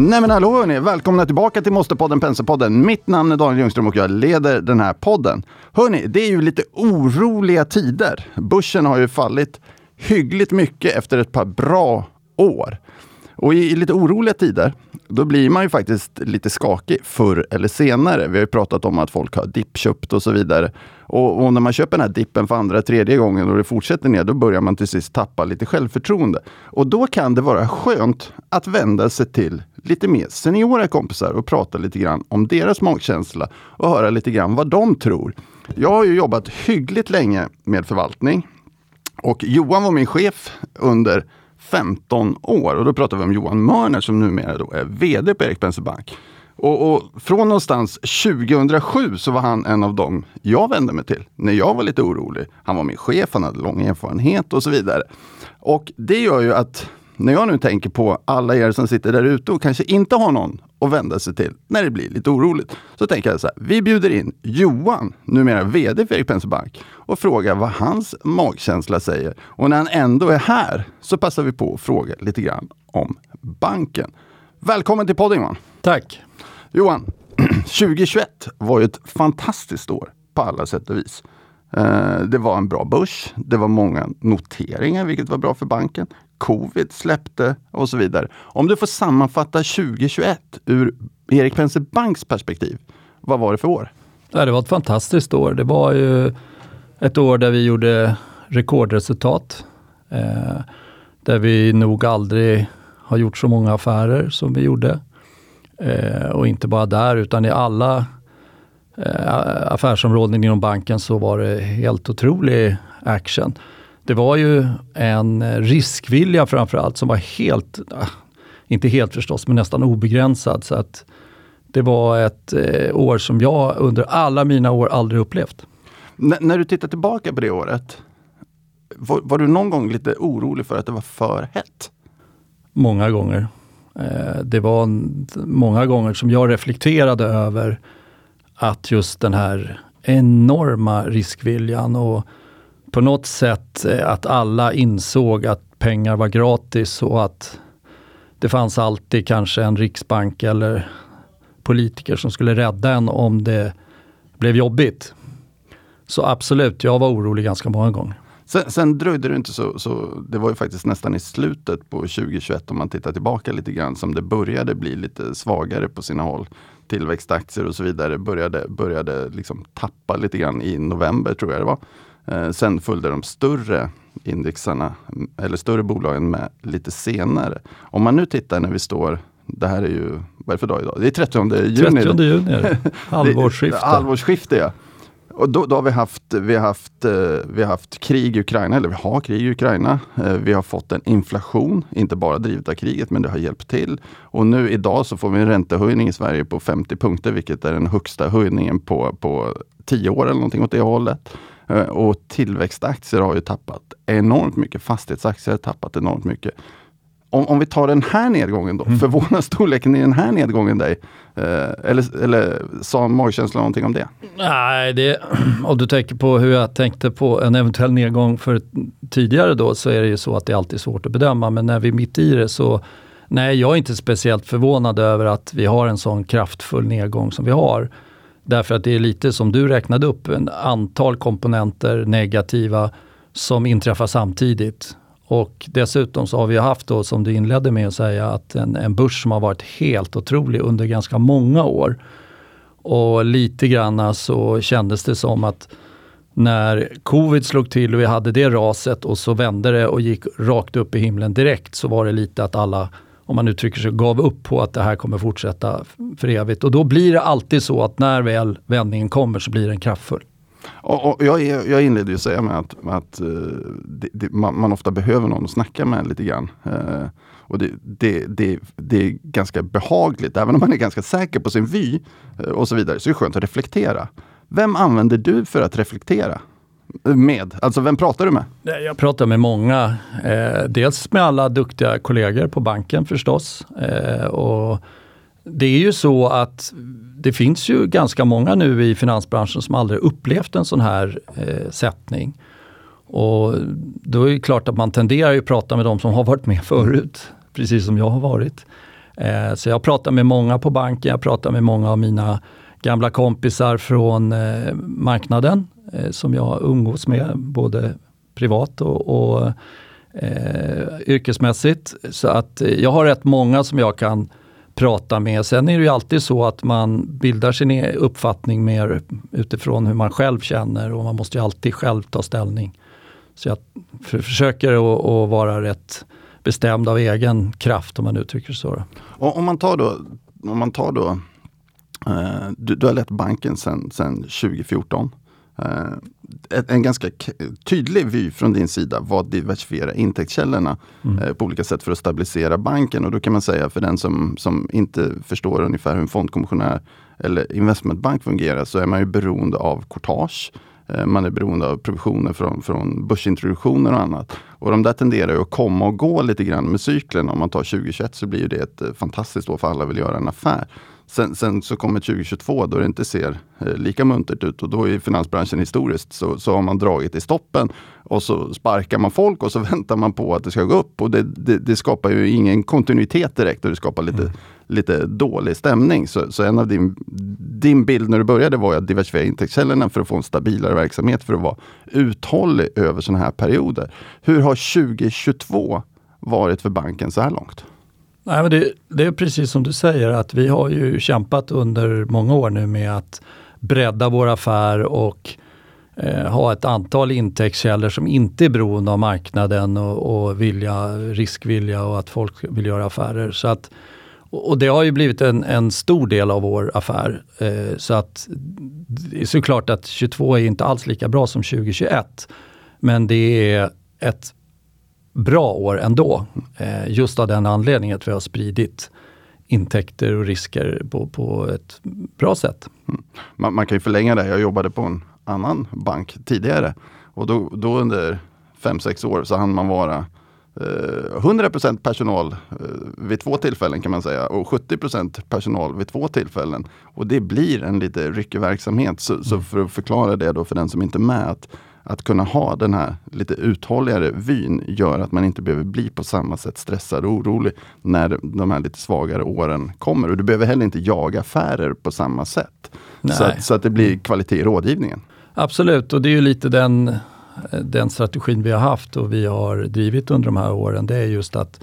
Nej men hallå hörni, välkomna tillbaka till Måste-podden Penselpodden. Mitt namn är Daniel Ljungström och jag leder den här podden. Hörni, det är ju lite oroliga tider. Börsen har ju fallit hyggligt mycket efter ett par bra år. Och i, i lite oroliga tider, då blir man ju faktiskt lite skakig förr eller senare. Vi har ju pratat om att folk har dippköpt och så vidare. Och, och, när man köper den här dippen för andra, tredje gången och det fortsätter ner, då börjar man till sist tappa lite självförtroende. Och då kan det vara skönt att vända sig till lite mer seniora kompisar och prata lite grann om deras magkänsla och höra lite grann vad de tror. Jag har ju jobbat hyggligt länge med förvaltning och Johan var min chef under 15 år. Och då pratar vi om Johan Mörner som numera då är VD på Erik Penser Bank. Och, och, från någonstans 2007 så var han en av dem jag vände mig till när jag var lite orolig. Han var min chef, han hade lång erfarenhet och så vidare. Och det gör ju att när jag nu tänker på alla er som sitter där ute och kanske inte har någon att vända sig till när det blir lite oroligt. Så tänker jag så här, vi bjuder in Johan, numera VD för Erik Penser Bank, och frågar vad hans magkänsla säger. Och när han ändå är här så passar vi på att fråga lite grann om banken. Välkommen till podden Johan! Tack! Johan, 2021 var ju ett fantastiskt år på alla sätt och vis. Eh, det var en bra börs. Det var många noteringar, vilket var bra för banken covid släppte och så vidare. Om du får sammanfatta 2021 ur Erik Penser Banks perspektiv, vad var det för år? Det var ett fantastiskt år. Det var ju ett år där vi gjorde rekordresultat. Eh, där vi nog aldrig har gjort så många affärer som vi gjorde. Eh, och inte bara där, utan i alla eh, affärsområden inom banken så var det helt otrolig action det var ju en riskvilja framförallt som var helt, inte helt förstås, men nästan obegränsad. Så att det var ett eh, år som jag under alla mina år aldrig upplevt. N när du tittar tillbaka på det året, var, var, du någon gång lite orolig för att det var för hett? Många gånger. Eh, det var många gånger som jag reflekterade över att just den här enorma riskviljan och på något sätt eh, att alla insåg att pengar var gratis och att det fanns alltid kanske en riksbank eller politiker som skulle rädda en om det blev jobbigt. Så absolut, jag var orolig ganska många gånger. Sen, sen dröjde det inte så, så, det var ju faktiskt nästan i slutet på 2021 om man tittar tillbaka lite grann som det började bli lite svagare på sina håll. Tillväxtaktier och så vidare började, började liksom tappa lite grann i november tror jag det var. Eh, sen följde de större indexarna, eller större bolagen med lite senare. Om man nu tittar när vi står det här är ju, vad är det för dag idag? Det är 30 juni. 30 juni. Halvårsskifte. Halvårsskifte ja. Och då, då, har vi haft, vi har haft, eh, vi har haft krig i Ukraina, eller vi har krig i Ukraina. Eh, vi har fått en inflation, inte bara drivet av kriget, men det har hjälpt till. Och nu idag så får vi en räntehöjning i Sverige på 50 punkter, vilket är den högsta höjningen på, på 10 år eller någonting åt det hållet. Eh, och tillväxtaktier har ju tappat enormt mycket. Fastighetsaktier har tappat enormt mycket. Om, om vi tar den här nedgången då, mm. förvånar storleken i den här nedgången dig? Eh, eller, eller sa magkänslan någonting om det? Nej, det, om du tänker på hur jag tänkte på en eventuell nedgång för tidigare då, så är det ju så att det är alltid svårt att bedöma. Men när vi är mitt i det så, nej, jag är inte speciellt förvånad över att vi har en sån kraftfull nedgång som vi har. Därför att det är lite som du räknade upp, en antal komponenter negativa som inträffar samtidigt. Och dessutom så har vi haft då, som du inledde med att säga, att en, en börs som har varit helt otrolig under ganska många år. Och lite grann så kändes det som att när covid slog till och vi hade det raset och så vände det och gick rakt upp i himlen direkt så var det lite att alla om man uttrycker sig, gav upp på att det här kommer fortsätta för evigt. Och då blir det alltid så att när väl vändningen kommer så blir den kraftfull. Och, och jag, jag inledde ju att säga med att, att eh, det, det, man, man, ofta behöver någon att snacka med lite grann. Eh, och det, det, det, är ganska behagligt, även om man är ganska säker på sin vy eh, och så vidare, så är det skönt att reflektera. Vem använder du för att reflektera? Med? Alltså vem pratar du med? Jag pratar med många. Eh, dels med alla duktiga kollegor på banken förstås. Eh, och det är ju så att det finns ju ganska många nu i finansbranschen som aldrig upplevt en sån här eh, sättning. Och då är det klart att man tenderar att prata med de som har varit med förut, precis som jag har varit. Eh, så jag pratar med många på banken, jag pratar med många av mina gamla kompisar från eh, marknaden Eh, som jag umgås med, både privat och, och eh, yrkesmässigt. Så att eh, jag har rätt många som jag kan prata med. Sen är det ju alltid så att man bildar sin e-, uppfattning mer utifrån hur man själv känner och man måste ju alltid själv ta ställning. Så jag försöker att vara rätt bestämd av egen kraft om man uttrycker så. Då. om man tar då, om man tar då eh, du, du, har lett banken sedan 2014. Eh, en ganska tydlig vy från din sida var att diversifiera intäktskällorna mm. Eh, på olika sätt för att stabilisera banken. Och då kan man säga för den som, som inte förstår ungefär hur en fondkommissionär eller investmentbank fungerar så är man ju beroende av courtage. Eh, man är beroende av provisioner från, från börsintroduktioner och annat. Och de där tenderar att komma och gå lite grann med cykeln. Om man tar 2021 så blir det ett fantastiskt år för alla vill göra en affär. Sen, sen, så kommer 2022 då det inte ser eh, lika muntert ut och då i finansbranschen historiskt så, så har man dragit i stoppen och så sparkar man folk och så väntar man på att det ska gå upp. Och det, det, det skapar ju ingen kontinuitet direkt och det skapar lite, mm. lite dålig stämning. Så, så, en av din, din bild när du började var att diversifiera intäktskällorna för att få en stabilare verksamhet för att vara uthållig över sådana här perioder. Hur har 2022 varit för banken så här långt? Nej, men det, det, är precis som du säger att vi har ju kämpat under många år nu med att bredda vår affär och eh, ha ett antal intäktskällor som inte är beroende av marknaden och, och vilja, riskvilja och att folk vill göra affärer. Så att, och det har ju blivit en, en stor del av vår affär. Eh, så att det är såklart att 22 är inte alls lika bra som 2021. Men det är ett bra år ändå. Eh, just av den anledningen att vi har spridit intäkter och risker på, på ett bra sätt. Mm. Man, man, kan ju förlänga det. Jag jobbade på en annan bank tidigare och då, då under 5-6 år så hann man vara eh, 100% personal eh, vid två tillfällen kan man säga och 70% personal vid två tillfällen. Och det blir en lite ryckig verksamhet. Så, mm. så, för att förklara det då för den som inte är med. Att att kunna ha den här lite uthålligare vyn gör att man inte behöver bli på samma sätt stressad och orolig när de här lite svagare åren kommer. Och du behöver heller inte jaga affärer på samma sätt. Så att, så att, det blir kvalitet i rådgivningen. Absolut, och det är ju lite den, den strategin vi har haft och vi har drivit under de här åren. Det är just att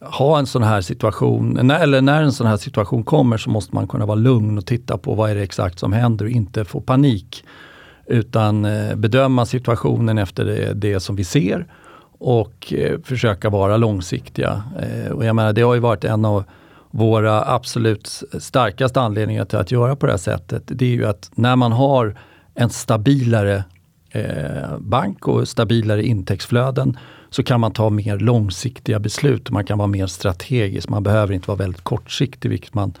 ha en sån här situation, eller när en sån här situation kommer så måste man kunna vara lugn och titta på vad är det exakt som händer och inte få panik utan eh, bedöma situationen efter det, det som vi ser och eh, försöka vara långsiktiga. Eh, och jag menar, det har ju varit en av våra absolut starkaste anledningar till att göra på det här sättet. Det är ju att när man har en stabilare bank och stabilare intäktsflöden så kan man ta mer långsiktiga beslut. Man kan vara mer strategisk. Man behöver inte vara väldigt kortsiktig, vilket man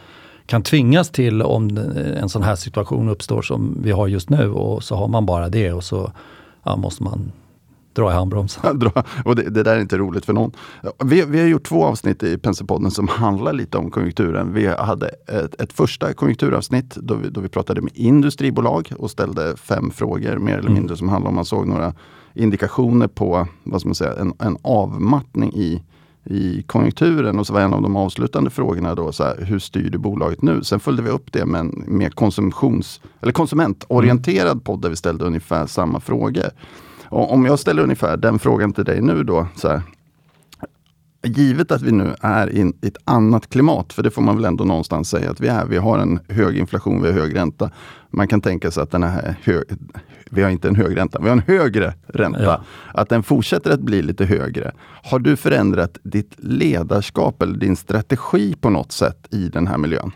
kan tvingas till om en sån här situation uppstår som vi har just nu och så har man bara det och så ja, måste man dra i handbromsen. och det, det, där är inte roligt för någon. Vi, vi har gjort två avsnitt i Penselpodden som handlar lite om konjunkturen. Vi hade ett, ett första konjunkturavsnitt då vi, då vi pratade med industribolag och ställde fem frågor mer eller mm. mindre som handlade om man såg några indikationer på vad ska man säga, en, en avmattning i i konjunkturen och så var en av de avslutande frågorna då, så här, hur styr du bolaget nu? Sen följde vi upp det med en mer konsumtions eller konsumentorienterad mm. podd där vi ställde ungefär samma frågor. Och om jag ställer ungefär den frågan till dig nu då, så här, givet att vi nu är i ett annat klimat, för det får man väl ändå någonstans säga att vi är. Vi har en hög inflation, vi har hög ränta. Man kan tänka sig att den här hög, vi har inte en hög ränta, vi har en högre ränta. Ja. Att den fortsätter att bli lite högre. Har du förändrat ditt ledarskap eller din strategi på något sätt i den här miljön?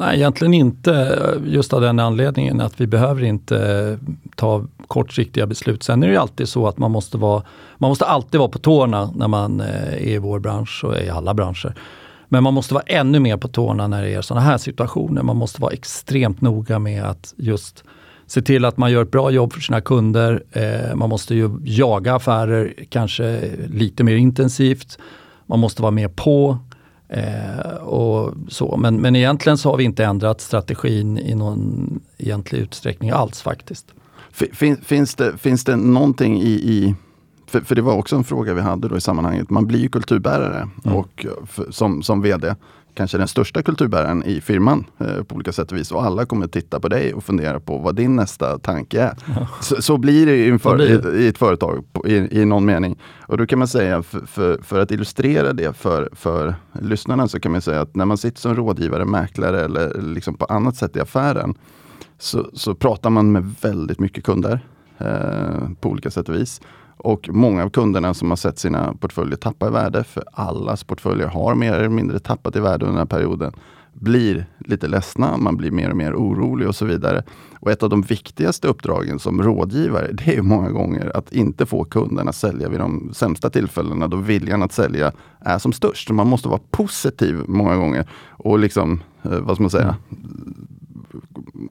Nej, egentligen inte. Just av den anledningen att vi behöver inte ta kortsiktiga beslut. Sen är det ju alltid så att man måste, vara, man måste alltid vara på tårna när man eh, är i vår bransch och i alla branscher. Men man måste vara ännu mer på tårna när det är sådana här situationer. Man måste vara extremt noga med att just se till att man gör ett bra jobb för sina kunder. Eh, man måste ju jaga affärer kanske lite mer intensivt. Man måste vara mer på. Eh, och så. Men, men egentligen så har vi inte ändrat strategin i någon egentlig utsträckning alls faktiskt. Fin, finns, det, finns det någonting i, i för, för, det var också en fråga vi hade då i sammanhanget. Man blir ju kulturbärare mm. och för, som, som VD. Kanske den största kulturbäraren i firman eh, på olika sätt och vis. Och alla kommer titta på dig och fundera på vad din nästa tanke är. Ja. Så, så, blir det inför, blir det. I, i, ett företag på, i, i, någon mening. Och då kan man säga, för, för, för, att illustrera det för, för lyssnarna, så kan man säga att när man sitter som rådgivare, mäklare eller liksom på annat sätt i affären, så, så pratar man med väldigt mycket kunder eh, på olika sätt och vis. Och många av kunderna som har sett sina portföljer tappa i värde, för allas portföljer har mer eller mindre tappat i värde under den här perioden, blir lite ledsna, man blir mer och mer orolig och så vidare. Och ett av de viktigaste uppdragen som rådgivare, det är många gånger att inte få kunderna att sälja vid de sämsta tillfällena då viljan att sälja är som störst. Man måste vara positiv många gånger och liksom, eh, vad ska man säga,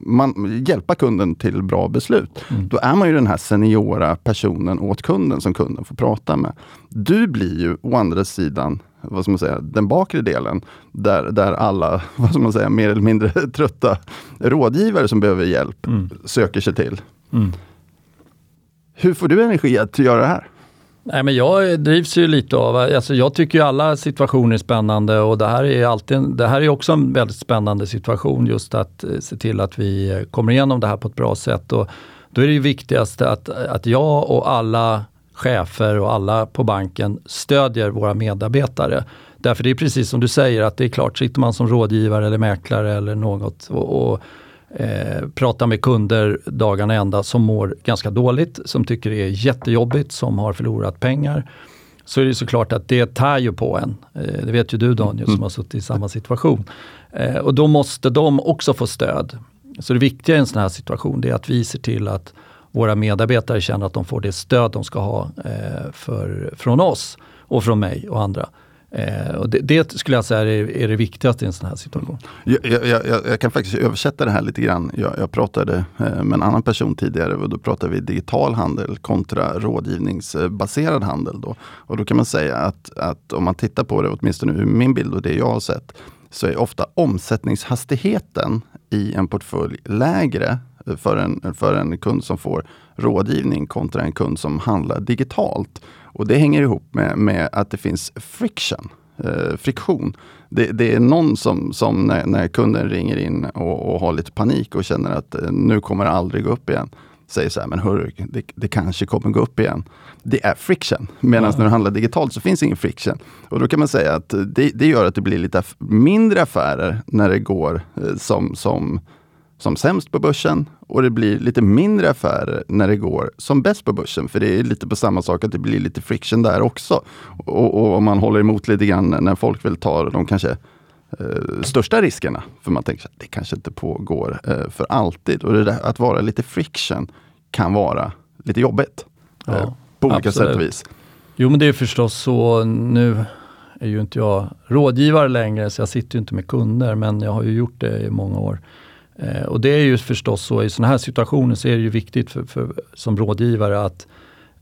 man, hjälpa kunden till bra beslut. Mm. Då är man ju den här seniora personen åt kunden som kunden får prata med. Du blir ju å andra sidan vad ska man säga, den bakre delen, där, där alla, vad ska man säga, mer eller mindre trötta rådgivare som behöver hjälp mm. söker sig till. Mm. Hur får du energi att göra det här? Nej, men jag drivs ju lite av, alltså jag tycker ju alla situationer är spännande och det här är, alltid, det här är också en väldigt spännande situation just att eh, se till att vi eh, kommer igenom det här på ett bra sätt. Och då är det ju viktigaste att, att jag och alla chefer och alla på banken stödjer våra medarbetare. Därför det är precis som du säger att det är klart, sitter man som rådgivare eller mäklare eller något och, och eh, pratar med kunder dagarna ända som mår ganska dåligt, som tycker det är jättejobbigt, som har förlorat pengar. Så är det såklart att det tär ju på en. Eh, det vet ju du Daniel som har suttit i samma situation. Eh, och då måste de också få stöd. Så det viktiga i en sån här situation det är att vi ser till att våra medarbetare känner att de får det stöd de ska ha eh, för, från oss och från mig och andra. Eh, och det, det, skulle jag säga är, är, det viktigaste i en sån här situation. Jag, jag, jag, jag kan faktiskt översätta det här lite grann. Jag, pratade eh, med en annan person tidigare och då pratade vi digital handel kontra rådgivningsbaserad handel. Då. Och då kan man säga att, att om man tittar på det, åtminstone ur min bild och det jag har sett, så är ofta omsättningshastigheten i en portfölj lägre eh, för en, för en kund som får rådgivning kontra en kund som handlar digitalt. Och det hänger ihop med, med att det finns friction, eh, friktion. Det, det, är någon som, som när, när, kunden ringer in och, och, har lite panik och känner att eh, nu kommer det aldrig gå upp igen. Säger så här, men hörru, det, det kanske kommer gå upp igen. Det är friction. Medan ja. när du handlar digitalt så finns ingen friction. Och då kan man säga att det, det gör att det blir lite mindre affärer när det går eh, som, som som sämst på börsen och det blir lite mindre affärer när det går som bäst på börsen. För det är lite på samma sak, att det blir lite friction där också. Och, om man håller emot lite grann när folk vill ta de kanske eh, största riskerna. För man tänker att det kanske inte pågår eh, för alltid. Och där, att vara lite friction kan vara lite jobbigt. Ja, eh, på olika absolut. sätt och vis. Jo men det är förstås så. Nu är ju inte jag rådgivare längre så jag sitter ju inte med kunder men jag har ju gjort det i många år. Eh, och det är ju förstås så i sådana här situationer så är det ju viktigt för, för som rådgivare att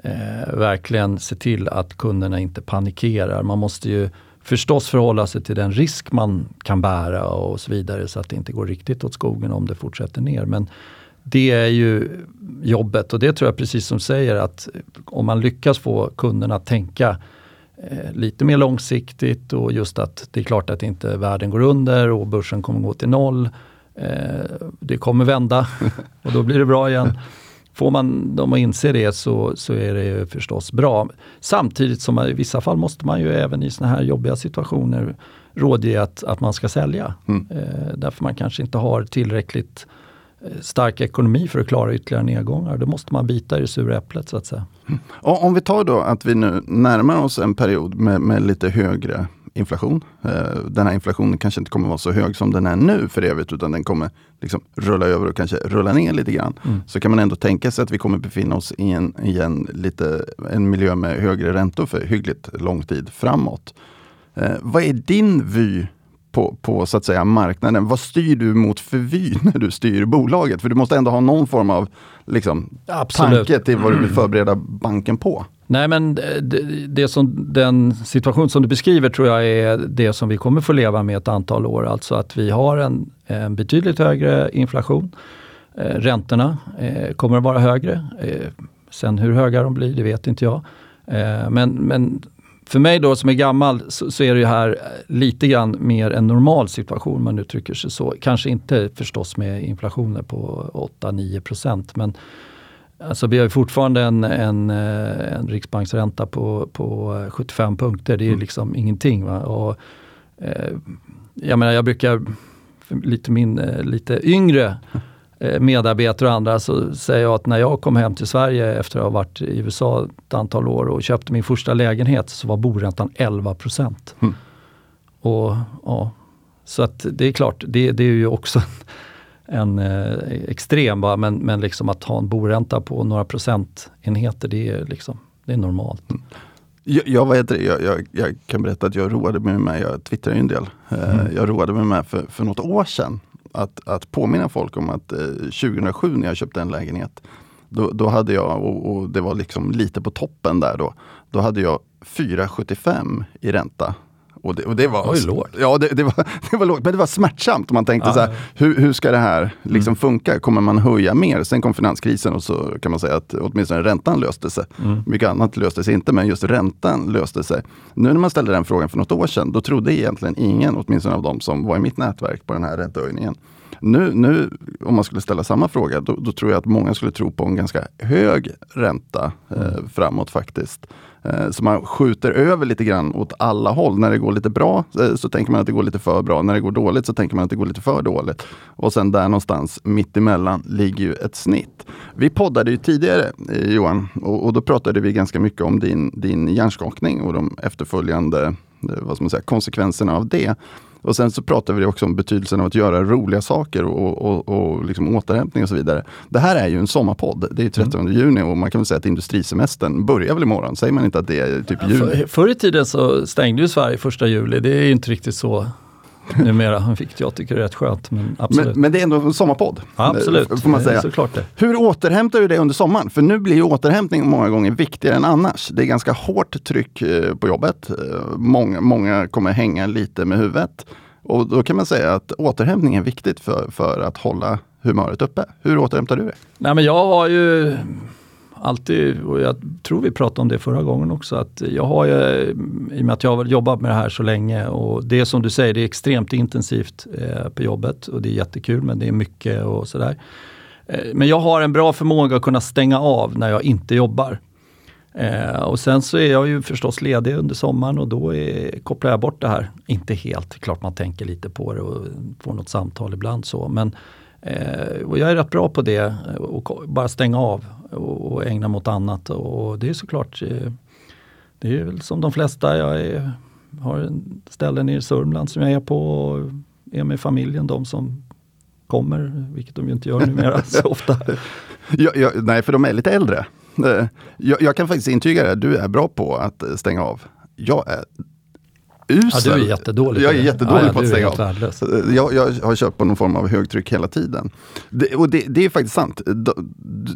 eh, verkligen se till att kunderna inte panikerar. Man måste ju förstås förhålla sig till den risk man kan bära och så vidare så att det inte går riktigt åt skogen om det fortsätter ner. Men det är ju jobbet och det tror jag precis som säger att om man lyckas få kunderna att tänka eh, lite mer långsiktigt och just att det är klart att inte världen går under och börsen kommer gå till noll det kommer vända och då blir det bra igen. Får man dem att inse det så, så är det förstås bra. Samtidigt som man, i vissa fall måste man ju även i såna här jobbiga situationer rådge att, att man ska sälja. Mm. Eh, därför man kanske inte har tillräckligt eh, stark ekonomi för att klara ytterligare nedgångar. Då måste man bita i det sura äpplet så att säga. Mm. Om vi tar då att vi nu närmar oss en period med, med lite högre inflation. Eh, den här inflationen kanske inte kommer vara så hög som den är nu för evigt, utan den kommer liksom rulla över och kanske rulla ner lite grann. Mm. Så kan man ändå tänka sig att vi kommer befinna oss i en, i en, lite, en miljö med högre räntor för hyggligt lång tid framåt. Eh, vad är din vy på, på så att säga marknaden. Vad styr du mot för vy när du styr bolaget? För du måste ändå ha någon form av liksom, tanke till vad du vill förbereda banken på. Nej men det, det, som, den situation som du beskriver tror jag är det som vi kommer få leva med ett antal år. Alltså att vi har en, en betydligt högre inflation. Eh, räntorna eh, kommer att vara högre. Eh, sen hur höga de blir, det vet inte jag. Eh, men, men för mig då som är gammal så, så, är det här lite grann mer en normal situation, man uttrycker sig så. Kanske inte förstås med inflationer på 8-9 procent, men alltså vi har fortfarande en, en, eh, en riksbanksränta på, på 75 punkter. Det är mm. liksom ingenting. Va? Och, eh, jag menar, jag brukar, lite, min, eh, lite yngre Eh, medarbetare och andra så säger jag att när jag kom hem till Sverige efter att ha varit i USA ett antal år och köpte min första lägenhet så var boräntan 11 procent. Mm. Och, ja, så att det är klart, det, det är ju också en eh, extrem, va? men, men liksom att ha en boränta på några procentenheter, det är, liksom, det är normalt. Mm. Jag, jag, heter jag, jag, jag, kan berätta att jag roade mig med, jag twittrar ju en del, eh, mm. jag roade mig med för, för något år sedan att, att påminna folk om att eh, 2007 när jag köpte en lägenhet, då, då hade jag, och, och, det var liksom lite på toppen där då, då hade jag 4,75 i ränta och det, och det var, Oj, lågt. Ja, det, det, var, det var lågt, men det var smärtsamt. Man tänkte ah. så här, hur, hur ska det här liksom mm. funka? Kommer man höja mer? Sen kom finanskrisen och så kan man säga att åtminstone räntan löste sig. Mm. Mycket annat löste sig inte, men just räntan löste sig. Nu när man ställde den frågan för något år sedan, då trodde egentligen ingen, åtminstone av de som var i mitt nätverk, på den här räntehöjningen. Nu, nu om man skulle ställa samma fråga, då, då, tror jag att många skulle tro på en ganska hög ränta eh, mm. framåt faktiskt. Eh, så man skjuter över lite grann åt alla håll. När det går lite bra eh, så tänker man att det går lite för bra. När det går dåligt så tänker man att det går lite för dåligt. Och sen där någonstans mittemellan ligger ju ett snitt. Vi poddade ju tidigare eh, Johan och, och då pratade vi ganska mycket om din, din hjärnskakning och de efterföljande vad ska man säga, konsekvenserna av det. Och sen så pratar vi också om betydelsen av att göra roliga saker och, och, och liksom återhämtning och så vidare. Det här är ju en sommarpodd. Det är 30 mm. juni och man kan väl säga att industrisemestern börjar väl imorgon? Säger man inte att det är typ juni? För, förr i tiden så stängde ju Sverige första juli. Det är ju inte riktigt så numera, vilket jag tycker är rätt skönt. Men, absolut. men, men det är ändå en sommarpodd. absolut, får man säga. såklart det. Hur återhämtar du dig under sommaren? För nu blir ju återhämtning många gånger viktigare än annars. Det är ganska hårt tryck eh, på jobbet. Eh, många, många kommer hänga lite med huvudet. Och då kan man säga att återhämtning är viktigt för, för att hålla humöret uppe. Hur återhämtar du dig? Nej, men jag har ju alltid, och jag tror vi pratade om det förra gången också, att jag har ju, i och med att jag har jobbat med det här så länge och det är som du säger, det är extremt intensivt eh, på jobbet och det är jättekul men det är mycket och sådär. Eh, men jag har en bra förmåga att kunna stänga av när jag inte jobbar. Eh, och sen så är jag ju förstås ledig under sommaren och då är, kopplar jag bort det här. Inte helt, klart man tänker lite på det och får något samtal ibland så. Men eh, jag är rätt bra på det, och bara stänga av och, och ägna mig åt annat. Och det är såklart, eh, det är väl som de flesta, jag är, har ställen i Sörmland som jag är på och är med familjen, de som kommer, vilket de ju inte gör numera så ofta. Ja, ja, nej, för de är lite äldre. Eh, jag, jag, kan faktiskt intyga det, du är bra på att eh, stänga av. Jag är usel. Ja, du är jättedålig Jag är jättedålig ja, på att stänga av. Eh, jag, jag, har kört på någon form av högtryck hela tiden. Det, och det, det, är faktiskt sant.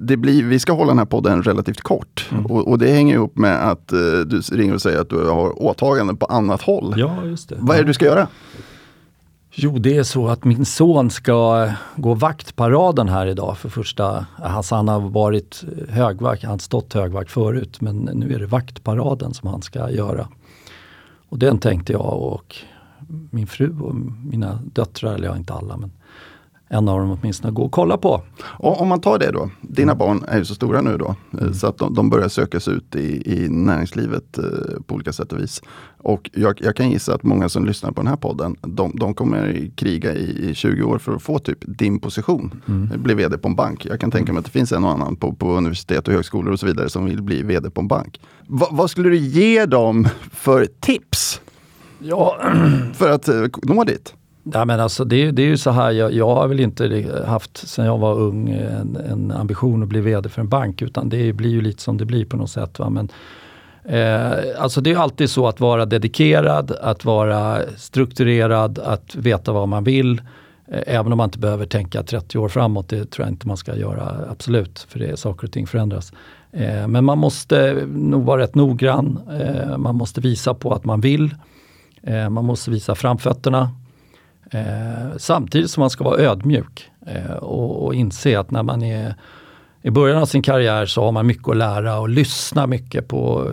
Det blir, vi ska hålla den här podden relativt kort. Mm. Och, och, det hänger ihop med att du ringer och säger att du har åtaganden på annat håll. Ja, just det. Vad är det du ska göra? Jo, det är så att min son ska gå vaktparaden här idag för första... Alltså han har varit högvakt, han har stått högvakt förut men nu är det vaktparaden som han ska göra. Och den tänkte jag och min fru och mina döttrar, eller ja inte alla men en av dem åtminstone gå och kolla på. Och om man tar det då, dina mm. barn är ju så stora nu då, eh, mm. så att de, de, börjar söka sig ut i, i näringslivet eh, på olika sätt och vis. Och jag, jag, kan gissa att många som lyssnar på den här podden, de, de kommer kriga i, i, 20 år för att få typ din position. Mm. Bli vd på en bank. Jag kan tänka mig att det finns en och annan på, på universitet och högskolor och så vidare som vill bli vd på en bank. Va, vad skulle du ge dem för tips? Ja. för att eh, nå dit? Ja, men alltså det, det är ju så här, jag, jag, har väl inte haft sen jag var ung en, en, ambition att bli VD för en bank utan det blir ju lite som det blir på något sätt. Va? Men, eh, alltså det är alltid så att vara dedikerad, att vara strukturerad, att veta vad man vill. Eh, även om man inte behöver tänka 30 år framåt, det tror jag inte man ska göra absolut, för det saker och ting förändras. Eh, men man måste nog vara rätt noggrann, eh, man måste visa på att man vill. Eh, man måste visa framfötterna. Eh, samtidigt som man ska vara ödmjuk eh, och, och, inse att när man är i början av sin karriär så har man mycket att lära och lyssna mycket på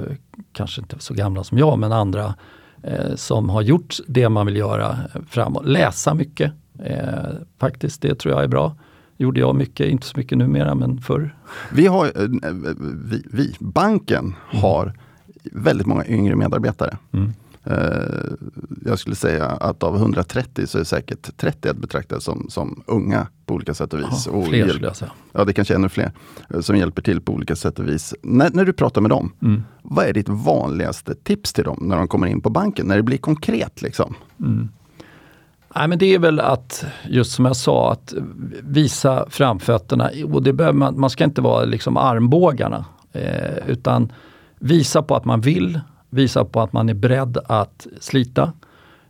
kanske inte så gamla som jag, men andra eh, som har gjort det man vill göra framåt. Läsa mycket, eh, faktiskt, det tror jag är bra. Gjorde jag mycket, inte så mycket numera, men förr. Vi har, eh, vi, vi banken mm. har väldigt många yngre medarbetare. Mm. Eh, jag skulle säga att av 130 så är säkert 30 att betrakta som, som unga på olika sätt och vis. Ja, fler skulle jag säga. Ja, det kanske är ännu fler eh, som hjälper till på olika sätt och vis. När, när du pratar med dem, mm. vad är ditt vanligaste tips till dem när de kommer in på banken? När det blir konkret liksom? Mm. Nej, men det är väl att, just som jag sa, att visa framfötterna. Och det behöver man, man ska inte vara liksom armbågarna. Eh, utan visa på att man vill, visa på att man är beredd att slita.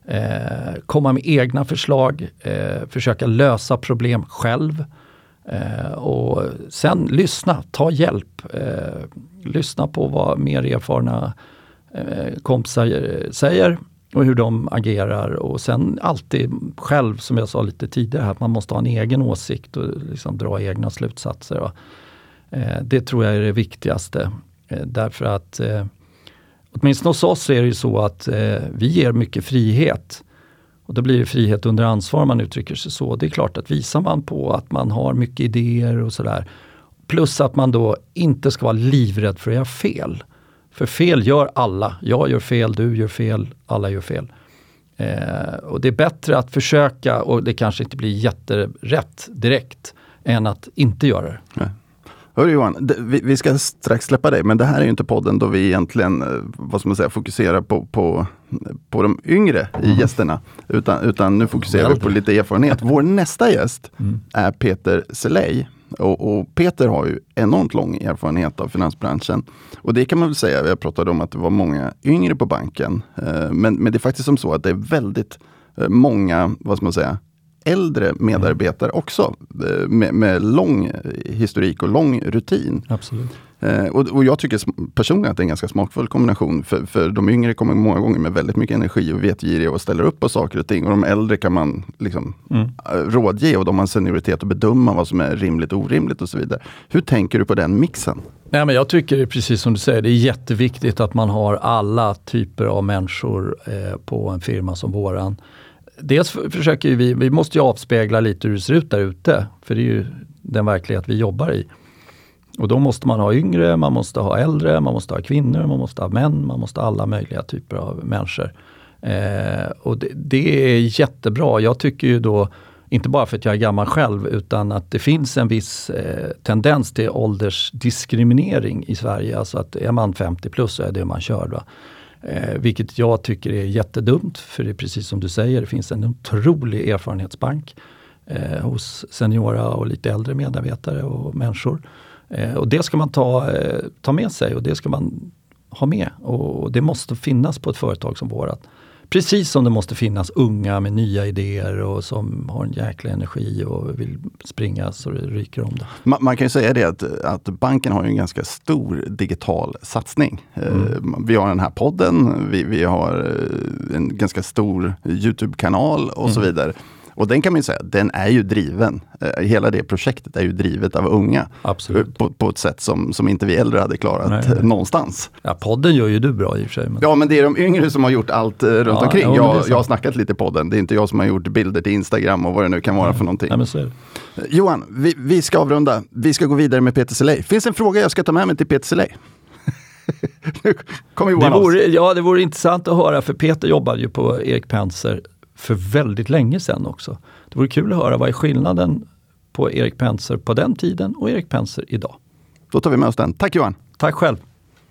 Eh, komma med egna förslag, eh, försöka lösa problem själv. Eh, och sen lyssna, ta hjälp. Eh, lyssna på vad mer erfarna eh, kompisar eh, säger och hur de agerar och sen alltid själv, som jag sa lite tidigare, att man måste ha en egen åsikt och liksom dra egna slutsatser. Eh, det tror jag är det viktigaste. Eh, därför att eh, åtminstone hos oss är det ju så att eh, vi ger mycket frihet. Och då blir det frihet under ansvar om man uttrycker sig så. Det är klart att visar man på att man har mycket idéer och sådär. Plus att man då inte ska vara livrädd för att göra fel. För fel gör alla. Jag gör fel, du gör fel, alla gör fel. Eh, och det är bättre att försöka och det kanske inte blir jätterätt direkt än att inte göra det. Nej. Hör Johan, vi, vi, ska strax släppa dig, men det här är ju inte podden då vi egentligen eh, vad ska man säga, fokuserar på, på, på de yngre i mm. gästerna. Utan, utan nu fokuserar vi på lite erfarenhet. Vår nästa gäst mm. är Peter Selej. Och, och, Peter har ju enormt lång erfarenhet av finansbranschen. Och det kan man väl säga, jag pratade om att det var många yngre på banken. Eh, men, men det är faktiskt som så att det är väldigt eh, många, vad ska man säga, äldre medarbetare också. Eh, med, med, lång historik och lång rutin. Absolut. Eh, och, och, jag tycker personligen att det är en ganska smakfull kombination. För, för de yngre kommer många gånger med väldigt mycket energi och vetgiriga och ställer upp på saker och ting. Och de äldre kan man liksom mm. Eh, rådge och de har senioritet att bedöma vad som är rimligt och orimligt och så vidare. Hur tänker du på den mixen? Nej, men jag tycker precis som du säger, det är jätteviktigt att man har alla typer av människor eh, på en firma som våran dels försöker vi, vi måste ju avspegla lite hur det ser ut där ute. För det är ju den verklighet vi jobbar i. Och då måste man ha yngre, man måste ha äldre, man måste ha kvinnor, man måste ha män, man måste ha alla möjliga typer av människor. Eh, och det, det, är jättebra. Jag tycker ju då, inte bara för att jag är gammal själv, utan att det finns en viss eh, tendens till åldersdiskriminering i Sverige. Alltså att är man 50 plus så är det man kör. Va? Eh, vilket jag tycker är jättedumt, för det är precis som du säger, det finns en otrolig erfarenhetsbank eh, hos seniora och lite äldre medarbetare och människor. Eh, och det ska man ta, eh, ta med sig och det ska man ha med. Och det måste finnas på ett företag som vårat. Precis som det måste finnas unga med nya idéer och som har en jäkla energi och vill springa så det ryker om det. Man, man kan ju säga det att, att banken har en ganska stor digital satsning. Eh, mm. Vi har den här podden, vi, vi har eh, en ganska stor Youtube-kanal och mm. så vidare. Och den kan man ju säga, den är ju driven. Eh, hela det projektet är ju drivet av unga. Absolut. På, på ett sätt som, som inte vi äldre hade klarat nej, nej. någonstans. Ja, podden gör ju du bra i och för sig. Men... Ja, men det är de yngre som har gjort allt eh, runt ja, omkring. Ja, jag, jag har snackat lite i podden. Det är inte jag som har gjort bilder till Instagram och vad det nu kan vara för någonting. Eh, Johan, vi, vi ska avrunda. Vi ska gå vidare med Peter Selej. Finns en fråga jag ska ta med mig till Peter Selej? Johan det vore, ja, det vore intressant att höra, för Peter jobbade ju på Erik Penser för väldigt länge sedan också. Det vore kul att höra vad är skillnaden på Erik Penser på den tiden och Erik Penser idag. Då tar vi med oss den. Tack Johan! Tack själv!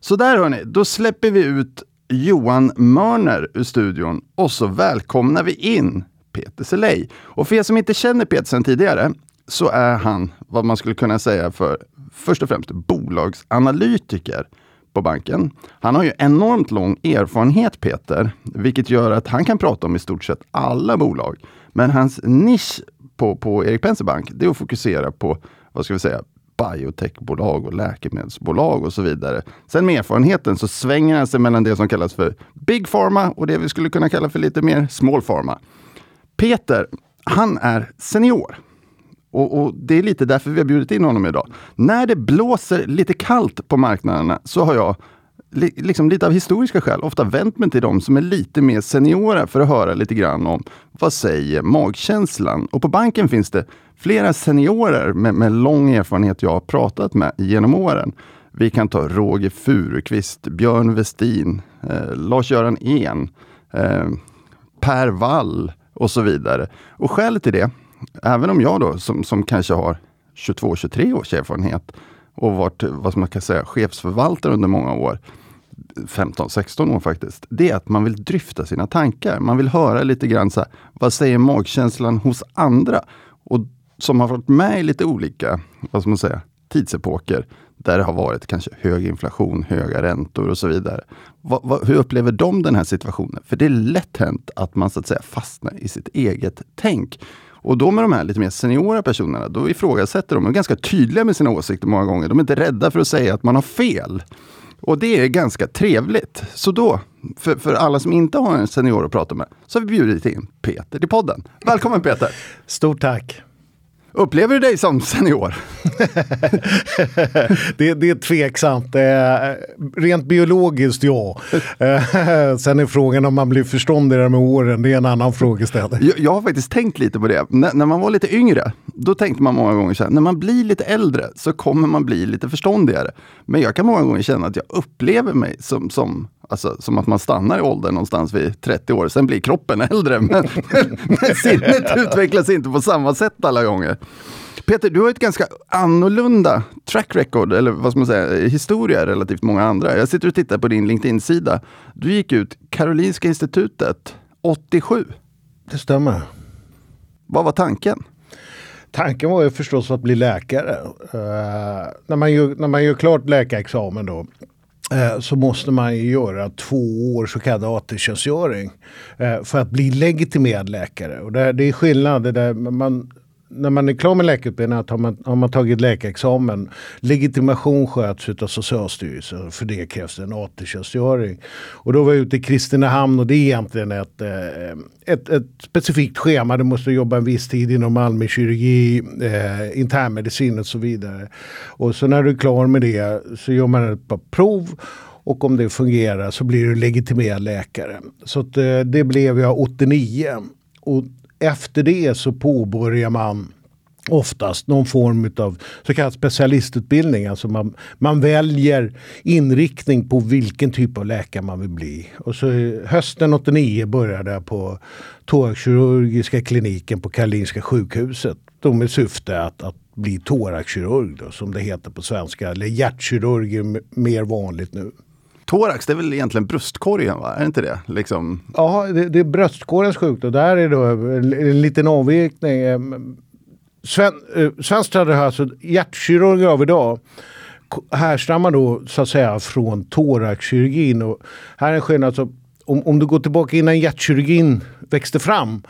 Så där hörni, då släpper vi ut Johan Mörner ur studion och så välkomnar vi in Peter Selej. Och för er som inte känner Peter sedan tidigare så är han vad man skulle kunna säga för först och främst bolagsanalytiker på banken. Han har ju enormt lång erfarenhet Peter, vilket gör att han kan prata om i stort sett alla bolag. Men hans nisch på, på Erik Penser Bank, det är att fokusera på, vad ska vi säga, biotechbolag och läkemedelsbolag och så vidare. Sen med erfarenheten så svänger han sig mellan det som kallas för Big Pharma och det vi skulle kunna kalla för lite mer Small Pharma. Peter, han är senior. Och, och, Det är lite därför vi har bjudit in honom idag. När det blåser lite kallt på marknaderna så har jag li, liksom lite av historiska skäl, ofta vänt mig till de som är lite mer seniora för att höra lite grann om vad säger magkänslan? Och på banken finns det flera seniorer med, med lång erfarenhet jag har pratat med genom åren. Vi kan ta Roger Furukvist, Björn Westin, eh, Lars-Göran En, eh, Per Wall och så vidare. Och skälet till det, även om jag då som, som kanske har 22-23 års erfarenhet och varit vad som man kan säga, chefsförvaltare under många år, 15-16 år faktiskt, det är att man vill dryfta sina tankar. Man vill höra lite grann så här, vad säger magkänslan hos andra? Och som har varit med i lite olika, vad ska man säga, tidsepoker där det har varit kanske hög inflation, höga räntor och så vidare. Va, va, hur upplever de den här situationen? För det är lätt hänt att man så att säga fastnar i sitt eget tänk. Och då med de här lite mer seniora personerna, då ifrågasätter de, de är ganska tydliga med sina åsikter många gånger. De är inte rädda för att säga att man har fel. Och det är ganska trevligt. Så då, för, för alla som inte har en senior att prata med, så har vi bjudit in Peter till podden. Välkommen Peter! Stort tack! Upplever du dig som senior? det, det är tveksamt. rent biologiskt, ja. Sen är frågan om man blir förståndigare med åren, det är en annan frågeställning. Jag, jag har faktiskt tänkt lite på det. N när man var lite yngre, då tänkte man många gånger så här, när man blir lite äldre så kommer man bli lite förståndigare. Men jag kan många gånger känna att jag upplever mig som, som Alltså som att man stannar i åldern någonstans vid 30 år, sen blir kroppen äldre. Men, men sinnet utvecklas inte på samma sätt alla gånger. Peter, du har ett ganska annorlunda track record, eller vad ska man säga, historia relativt många andra. Jag sitter och tittar på din LinkedIn-sida. Du gick ut Karolinska institutet 87. Det stämmer. Vad var tanken? Tanken var ju förstås att bli läkare. Uh, när, man gör, när man gör klart läkarexamen då Eh, så måste man ju göra två år så kallad AT-tjänstgöring eh, för att bli legitimerad läkare. Och det, det är skillnad. Det där, man, när man är klar med läkarutbildningen har man, har man tagit läkarexamen. Legitimation sköts av Socialstyrelsen. För det krävs en AT-tjänstgöring. Och då var jag ute i Kristinehamn och det är egentligen ett, eh, ett, ett specifikt schema. Du måste jobba en viss tid inom allmänkirurgi, eh, internmedicin och så vidare. Och så när du är klar med det så gör man ett par prov och om det fungerar så blir du legitimerad läkare. Så att, eh, det blev jag 89. Och efter det så påbörjar man oftast någon form av så kallad specialistutbildning. Alltså man, man väljer inriktning på vilken typ av läkare man vill bli. Och så hösten 89 började jag på thoraxkirurgiska kliniken på Karolinska sjukhuset. Då med syfte att, att bli thoraxkirurg då, som det heter på svenska. Eller hjärtkirurg är mer vanligt nu. Thorax, det är väl egentligen bröstkorgen, va? Är det inte det? Liksom... Ja, det, det är bröstkorgens sjukdom. Där är då en, liten avvikning. Ehm, Sven, eh, svensk tradition, alltså hjärtkirurger av idag härstammar då så att säga från thoraxkirurgin. Och här är en skillnad. Alltså, om, om du går tillbaka innan hjärtkirurgin växte fram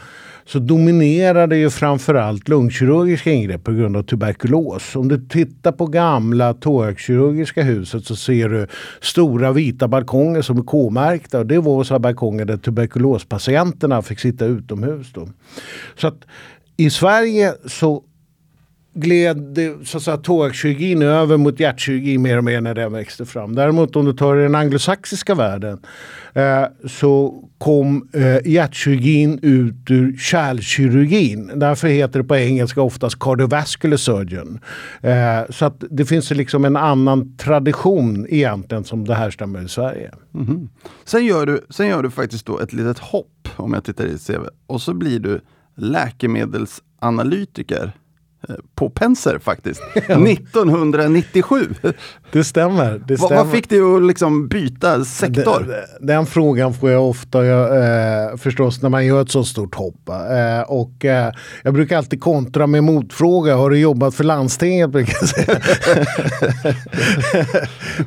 så dominerade ju framförallt lungkirurgiska ingrepp på grund av tuberkulos. Om du tittar på gamla thoraxkirurgiska huset så ser du stora vita balkonger som är K-märkta. Och det var så balkonger där tuberkulospatienterna fick sitta utomhus. Då. Så att i Sverige så gled så att säga, thoraxkirurgin över mot hjärtkirurgi mer och mer när den växte fram. Däremot om du tar den anglosaxiska världen eh, så kom eh, hjärtkirurgin ut ur kärlkirurgin. Därför heter det på engelska oftast cardiovascular surgeon. Eh, så att det finns liksom en annan tradition egentligen som det här stämmer i Sverige. Mm -hmm. sen, gör du, sen gör du faktiskt då ett litet hopp om jag tittar i CV och så blir du läkemedelsanalytiker på Penser faktiskt. 1997. Det stämmer. Det stämmer. Vad fick dig att liksom byta sektor? Den, den, frågan får jag ofta eh, förstås när man gör ett så stort hopp. Eh, och eh, jag brukar alltid kontra med motfråga. Har du jobbat för landstinget? Brukar jag säga.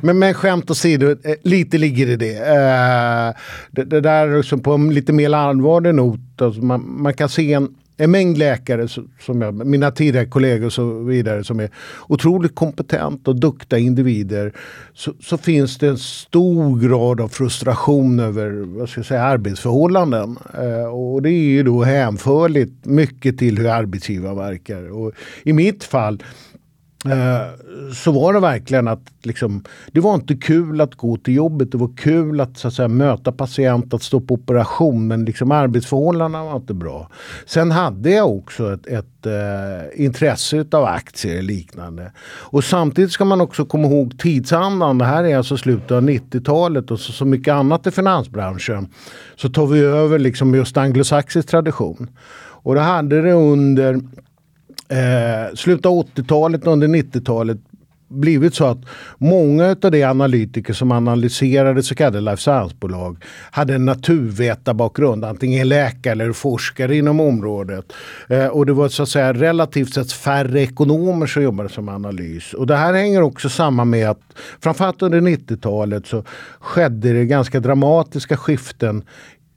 men, men skämt åsido, eh, lite ligger i det. Eh, det, det där liksom på en lite mer allvarlig not. Alltså man, man kan se en en mängd läkare, som jag, mina tidigare kollegor och så vidare, som är otroligt kompetenta och duktiga individer. Så, så, finns det en stor grad av frustration över vad ska jag säga, arbetsförhållanden. Eh, och det är ju då hänförligt mycket till hur arbetsgivaren verkar. Och I mitt fall Eh, så var det verkligen att liksom, det var inte kul att gå till jobbet. Det var kul att, så att säga, möta patient, att stå på operation. Men liksom, arbetsförhållandena var inte bra. Sen hade jag också ett, ett uh, intresse av aktier och liknande. Och samtidigt ska man också komma ihåg tidsandan. Det här är alltså slutet av 90-talet och så, så mycket annat i finansbranschen. Så tar vi över liksom just anglosaxisk tradition. Och det hade det under eh, slutet av 80-talet och under 90-talet blivit så att många av de analytiker som analyserade så kallade life science-bolag hade en naturvetarbakgrund, antingen läkare eller forskare inom området. Eh, och det var så att säga relativt sett färre ekonomer som jobbade som analys. Och det här hänger också samman med att framförallt under 90-talet så skedde det ganska dramatiska skiften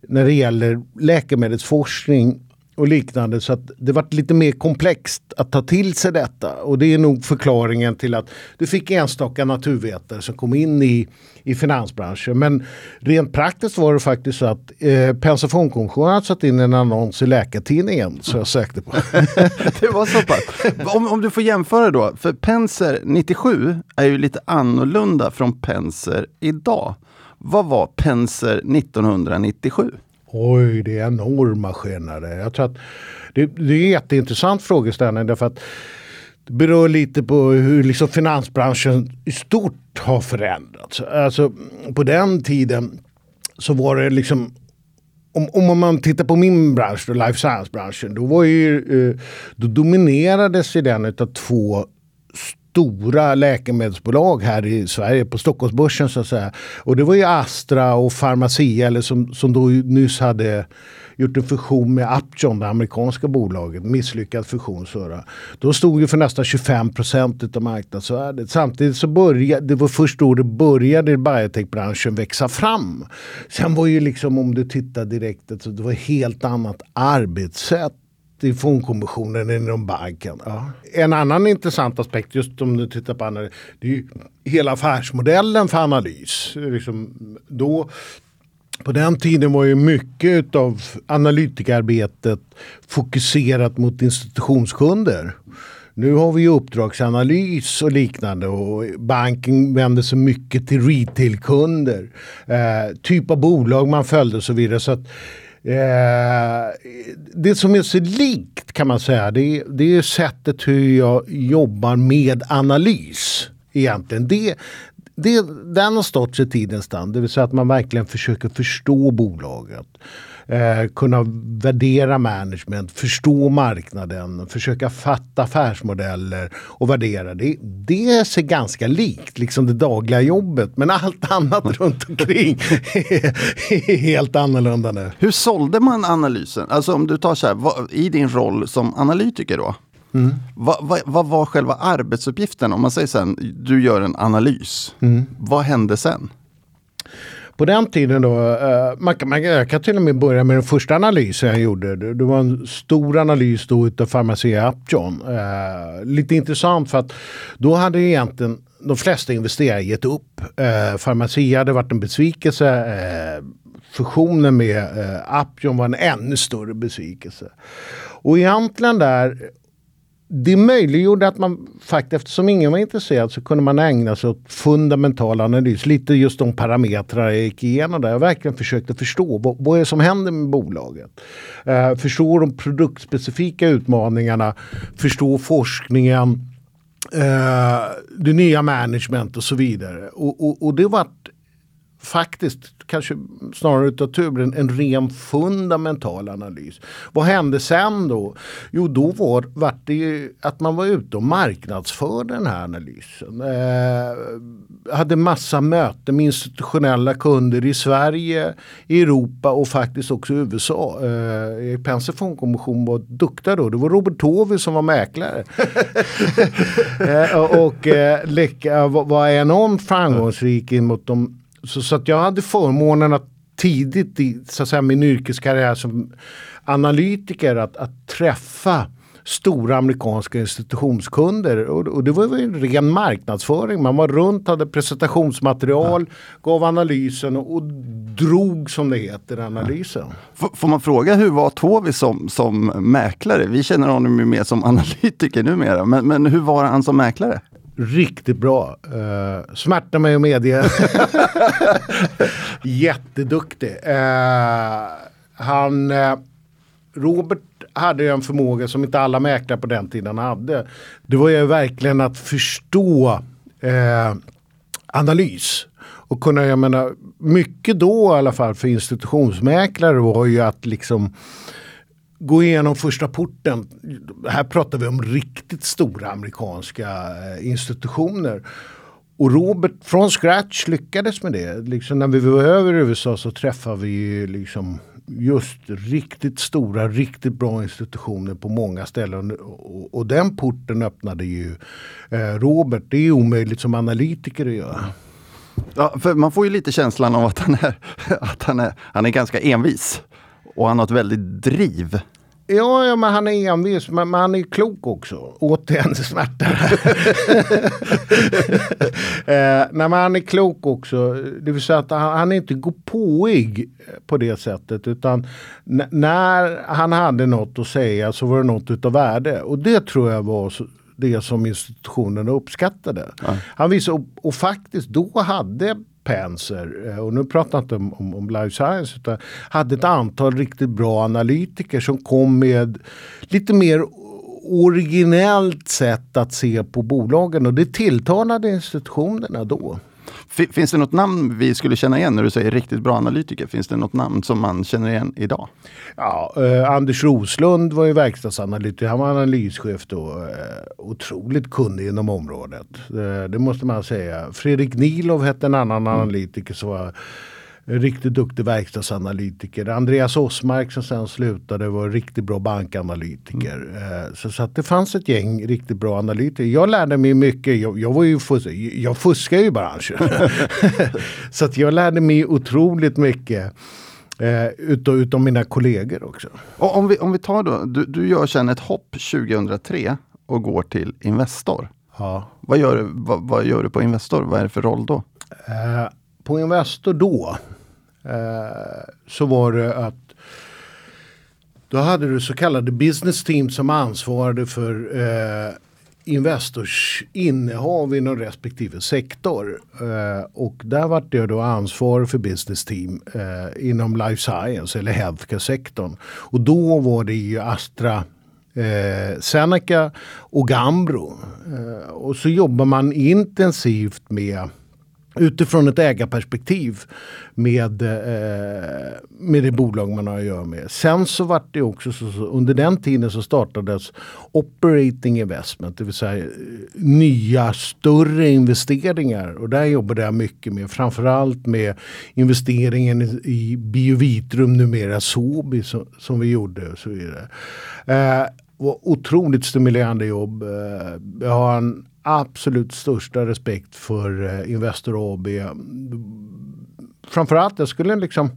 när det gäller läkemedelsforskning och liknande. Så att det var lite mer komplext att ta till sig detta. Och det är nog förklaringen till att du fick enstaka naturvetare som kom in i, i finansbranschen. Men rent praktiskt var det faktiskt så att eh, Pensionskommissionen hade satt in en annons i Läkartidningen. Så jag sökte på. det var så pass. Om, om du får jämföra då. För Penser 97 är ju lite annorlunda från Penser idag. Vad var Penser 1997? Oj, det är enorma skillnader. Jag tror att det, det är en jätteintressant frågeställning därför att det berör lite på hur liksom finansbranschen i stort har förändrats. Alltså, på den tiden så var det liksom om, om man tittar på min bransch, då, life science-branschen, då, var ju, eh, då dominerades den av två stora läkemedelsbolag här i Sverige på Stockholmsbörsen så att säga. Och det var ju Astra och Pharmacia eller som, som då nyss hade gjort en fusion med Upjohn, det amerikanska bolaget. Misslyckad fusion. Så Då stod ju för nästan 25 procent av marknadsvärdet. Samtidigt så började, det var först då det började biotechbranschen växa fram. Sen var ju liksom om du tittar direkt, alltså, det var helt annat arbetssätt i fondkommissionen inom banken. Ja. En annan intressant aspekt, just om du tittar på analys, det är ju hela affärsmodellen för analys. Liksom då, på den tiden var ju mycket av analytikarbetet fokuserat mot institutionskunder. Nu har vi ju uppdragsanalys och liknande och banken vänder sig mycket till retailkunder. Eh, typ av bolag man följde och så vidare. Så att Eh, det som är så likt kan man säga det är, det är sättet hur jag jobbar med analys. Egentligen. Det, det, den har stått sig tidens tand. Det vill säga att man verkligen försöker förstå bolaget eh, kunna värdera management, förstå marknaden, försöka fatta affärsmodeller och värdera det. Det ser ganska likt liksom det dagliga jobbet men allt annat runt omkring är helt annorlunda nu. Hur sålde man analysen? Alltså om du tar så här, vad, i din roll som analytiker då? Mm. Vad, vad, vad, var själva arbetsuppgiften? Om man säger sen, du gör en analys. Mm. Vad hände sen? På den tiden då, eh, man, kan, man, jag kan till och med börja med den första analysen jag gjorde. Det, det var en stor analys då utav Pharmacia Upjohn. Eh, lite intressant för att då hade egentligen de flesta investerare gett upp. Eh, Pharmacia hade varit en besvikelse. Eh, fusionen med eh, Upjohn var en ännu större besvikelse. Och egentligen där det möjliggjorde att man faktiskt, eftersom ingen var intresserad, så kunde man ägna sig åt fundamental analys. Lite just de parametrar jag gick igenom där. Jag verkligen försökte förstå vad, vad är det som händer med bolaget. Eh, förstå de produktspecifika utmaningarna, förstå forskningen, eh, det nya management och så vidare. Och, och, och det vart faktiskt, kanske snarare utav tur, en, en ren fundamental analys. Vad hände sen då? Jo, då var, var det ju att man var ute och marknadsförde den här analysen. Eh, hade massa möten med institutionella kunder i Sverige, i Europa och faktiskt också i USA. Eh, Penser fondkommission var duktiga då. Det var Robert Tovi som var mäklare. eh, och eh, var enormt framgångsrik mot de så, så att jag hade förmånen att tidigt i så att säga, min yrkeskarriär som analytiker att, att träffa stora amerikanska institutionskunder. Och, och det var ju en ren marknadsföring. Man var runt, hade presentationsmaterial, ja. gav analysen och, och drog som det heter analysen. Ja. Får man fråga hur var Tovi som, som mäklare? Vi känner honom ju mer som analytiker numera, men, men hur var han som mäklare? Riktigt bra. Uh, smärta mig att medge. Jätteduktig. Uh, han, uh, Robert hade en förmåga som inte alla mäklare på den tiden hade. Det var ju verkligen att förstå uh, analys. Och kunna, jag menar, mycket då i alla fall för institutionsmäklare var ju att liksom gå igenom första porten. Här pratar vi om riktigt stora amerikanska eh, institutioner. Och Robert från scratch lyckades med det. Liksom när vi var över i USA så träffade vi liksom just riktigt stora, riktigt bra institutioner på många ställen. Och, och den porten öppnade ju eh, Robert. Det är omöjligt som analytiker att göra. Ja, för man får ju lite känslan av att han är, att han är, han är ganska envis. Och han har ett väldigt driv. Ja, ja men han är envis, men, men han är klok också. Återigen smärta. eh, nej, men han är klok också. Det vill säga att han, han är inte påig på det sättet. Utan när han hade något att säga så var det något utav värde. Och det tror jag var det som institutionerna uppskattade. Ja. Han visade, och, och faktiskt då hade Penser, eh, och nu pratar jag inte om, om, om life science, utan hade ett antal riktigt bra analytiker som kom med lite mer originellt sätt att se på bolagen och det tilltalade institutionerna då. Finns det något namn vi skulle känna igen när du säger riktigt bra analytiker? Finns det något namn som man känner igen idag? Ja, eh, Anders Roslund var ju verkstadsanalytiker. Han var analyschef då. Eh, otroligt kunnig inom området. Eh, det måste man säga. Fredrik Nilov hette en annan mm. analytiker som var riktigt duktig verkstadsanalytiker. Andreas Osmark som sen slutade var riktigt bra bankanalytiker. Mm. Så, så att det fanns ett gäng riktigt bra analytiker. Jag lärde mig mycket. Jag, jag var ju fus jag fuskade ju i branschen. så att jag lärde mig otroligt mycket. Eh, utav, utav mina kollegor också. Och om, vi, om vi tar då, du, du gör sen ett hopp 2003 och går till Investor. Ja. Vad, gör, vad, vad gör du på Investor? Vad är det för roll då? Eh, på Investor då eh, så var det att då hade du så kallade business team som ansvarade för eh, Investors innehav inom respektive sektor. Eh, och där var jag då ansvarig för business team eh, inom life science eller healthcare-sektorn. Och då var det ju Astra eh, Seneca och Gambro. Eh, och så jobbar man intensivt med utifrån ett ägarperspektiv med, eh, med det bolag man har att göra med. Sen så var det också så, så, under den tiden så startades operating investment, det vill säga eh, nya större investeringar. Och där jobbade jag mycket med, framförallt med investeringen i, i Biovitrum, numera Sobi som, som vi gjorde och så vidare. Eh, otroligt stimulerande jobb. Eh, jag har en absolut största respekt för eh, Investor AB. Framförallt, jag skulle liksom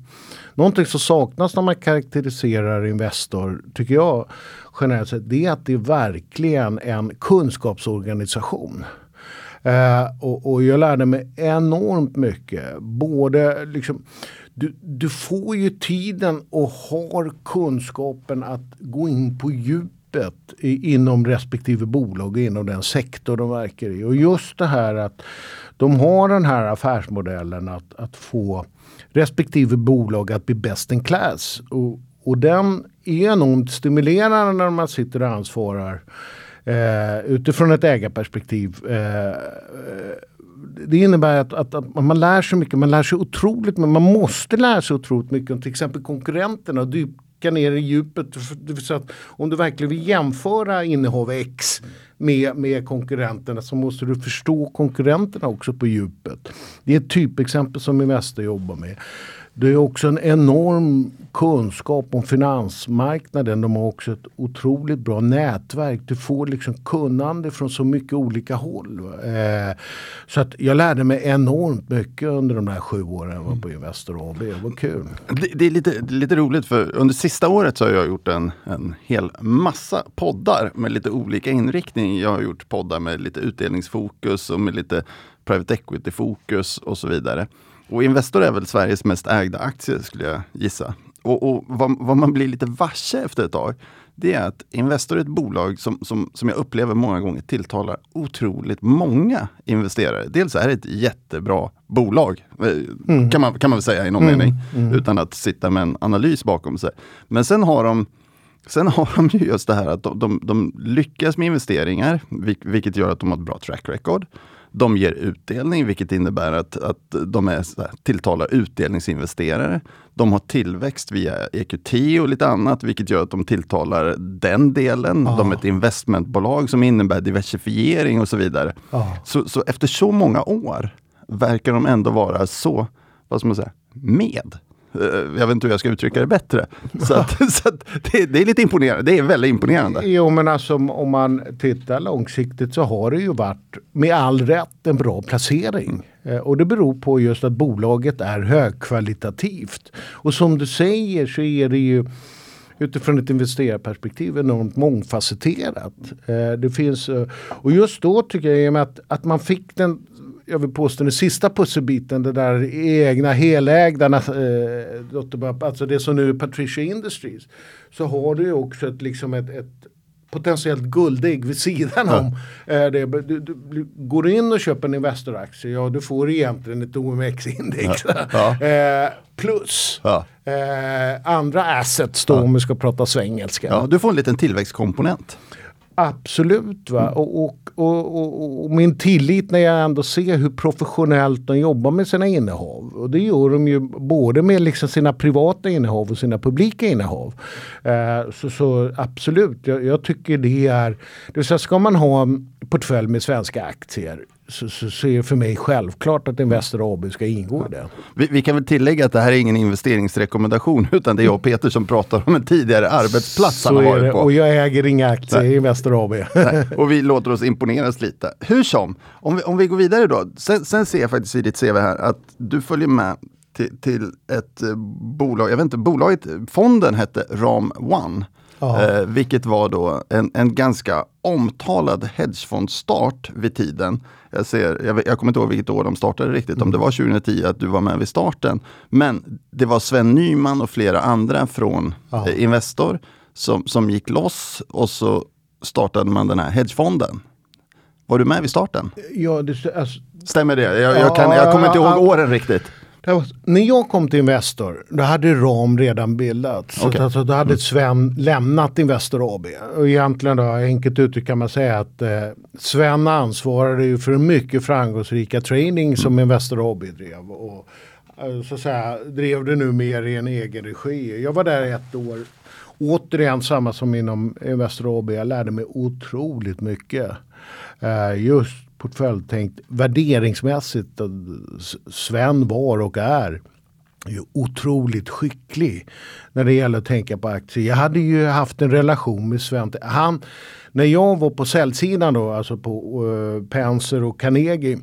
Någonting som saknas när man karaktäriserar Investor, tycker jag generellt sett, det är att det är verkligen en kunskapsorganisation. Eh, och, och, jag lärde mig enormt mycket. Både liksom, du, du får ju tiden och har kunskapen att gå in på djup öppet inom respektive bolag och inom den sektor de verkar i. Och just det här att de har den här affärsmodellen att, att få respektive bolag att bli best in class. Och, och den är enormt stimulerande när man sitter och ansvarar eh, utifrån ett ägarperspektiv. Eh, det innebär att, att, att, man lär sig mycket, man lär sig otroligt men man måste lära sig otroligt mycket om till exempel konkurrenterna. Du dyka ner i djupet. Så att om du verkligen vill jämföra innehav X med, med konkurrenterna så måste du förstå konkurrenterna också på djupet. Det är ett typexempel som Investor jobbar med. Det är också en enorm kunskap om finansmarknaden. De har också ett otroligt bra nätverk. Du får liksom kunnande från så mycket olika håll. Eh, så att jag lärde mig enormt mycket under de där sju åren jag var på Investor AB. Det var kul. Det, det är lite, lite roligt för under sista året så har jag gjort en, en hel massa poddar med lite olika inriktning. Jag har gjort poddar med lite utdelningsfokus och med lite private equity-fokus och så vidare. Och Investor är väl Sveriges mest ägda aktie skulle jag gissa. Och, och vad, vad, man blir lite varse efter ett tag, det är att Investor är ett bolag som, som, som jag upplever många gånger tilltalar otroligt många investerare. Dels är det ett jättebra bolag, eh, mm. kan, man, kan man väl säga i någon mm. mening, mm. utan att sitta med en analys bakom sig. Men sen har de Sen har de ju just det här att de, de, de lyckas med investeringar, vilket gör att de har ett bra track record. De ger utdelning, vilket innebär att, att de är tilltalar utdelningsinvesterare. De har tillväxt via EQT och lite annat, vilket gör att de tilltalar den delen. Ah. De är ett investmentbolag som innebär diversifiering och så vidare. Ah. Så, så efter så många år verkar de ändå vara så, vad ska man säga, med. Eh, jag vet inte hur jag ska uttrycka det bättre. Så, att, så att det, det, är lite imponerande. Det är väldigt imponerande. Jo men alltså om man tittar långsiktigt så har det ju varit med all rätt en bra placering. Eh, och det beror på just att bolaget är högkvalitativt. Och som du säger så är det ju utifrån ett investerarperspektiv enormt mångfacetterat. Eh, det finns, och just då tycker jag att, att man fick den jag vill påstå den sista pusselbiten, det där egna helägda, eh, alltså det som nu är Patricia Industries. Så har du ju också ett, liksom ett, ett potentiellt guldägg vid sidan ja. om. Eh, det, du, du, går du in och köper en Investor-aktie, ja du får egentligen ett OMX-index. Ja. Ja. Eh, plus eh, andra assets då om vi ska prata svengelska. Ja, du får en liten tillväxtkomponent. Absolut. Va? Mm. Och, och, och, och, min tillit när jag ändå ser hur professionellt de jobbar med sina innehav. Och det gör de ju både med liksom sina privata innehav och sina publika innehav. Eh, så, så, absolut, jag, jag, tycker det är... Det vill säga, ska man ha en portfölj med svenska aktier så, så, så, är det för mig självklart att Investor AB ska ingå i det. Vi, vi, kan väl tillägga att det här är ingen investeringsrekommendation utan det är jag och Peter som pratar om en tidigare arbetsplats så han har varit på. Och jag äger inga aktier Nej. i Investor AB. Nej. Och vi låter oss imponeras lite. Hur som, om vi, om vi går vidare då. Sen, sen ser jag faktiskt i ditt CV här att du följer med till, till ett eh, bolag, jag vet inte, bolaget, fonden hette Ram One. Eh, vilket var då en, en ganska omtalad hedgefondstart vid tiden. Jag, ser, jag, jag kommer inte ihåg vilket år de startade riktigt, mm. om det var 2010 att du var med vid starten. Men det var Sven Nyman och flera andra från eh, Investor som, som gick loss och så startade man den här hedgefonden. Var du med vid starten? Ja, det, alltså, Stämmer det? Jag, jag, kan, jag kommer inte ihåg åren riktigt. Var, när jag kom till Investor, då hade RAM redan bildats. Okay. Alltså, då hade mm. Sven lämnat Investor AB. Och egentligen då, enkelt uttryckt kan man säga att eh, Sven ansvarade ju för mycket framgångsrika training som mm. Investor AB drev. Och, eh, så att säga, drev det nu mer i en egen regi. Jag var där ett år. Återigen samma som inom Investor AB. Jag lärde mig otroligt mycket. Uh, just portföljtänkt värderingsmässigt. Sven var och är ju otroligt skicklig när det gäller att tänka på aktier. Jag hade ju haft en relation med Sven. Han, när jag var på säljsidan då, alltså på uh, Penser och Carnegie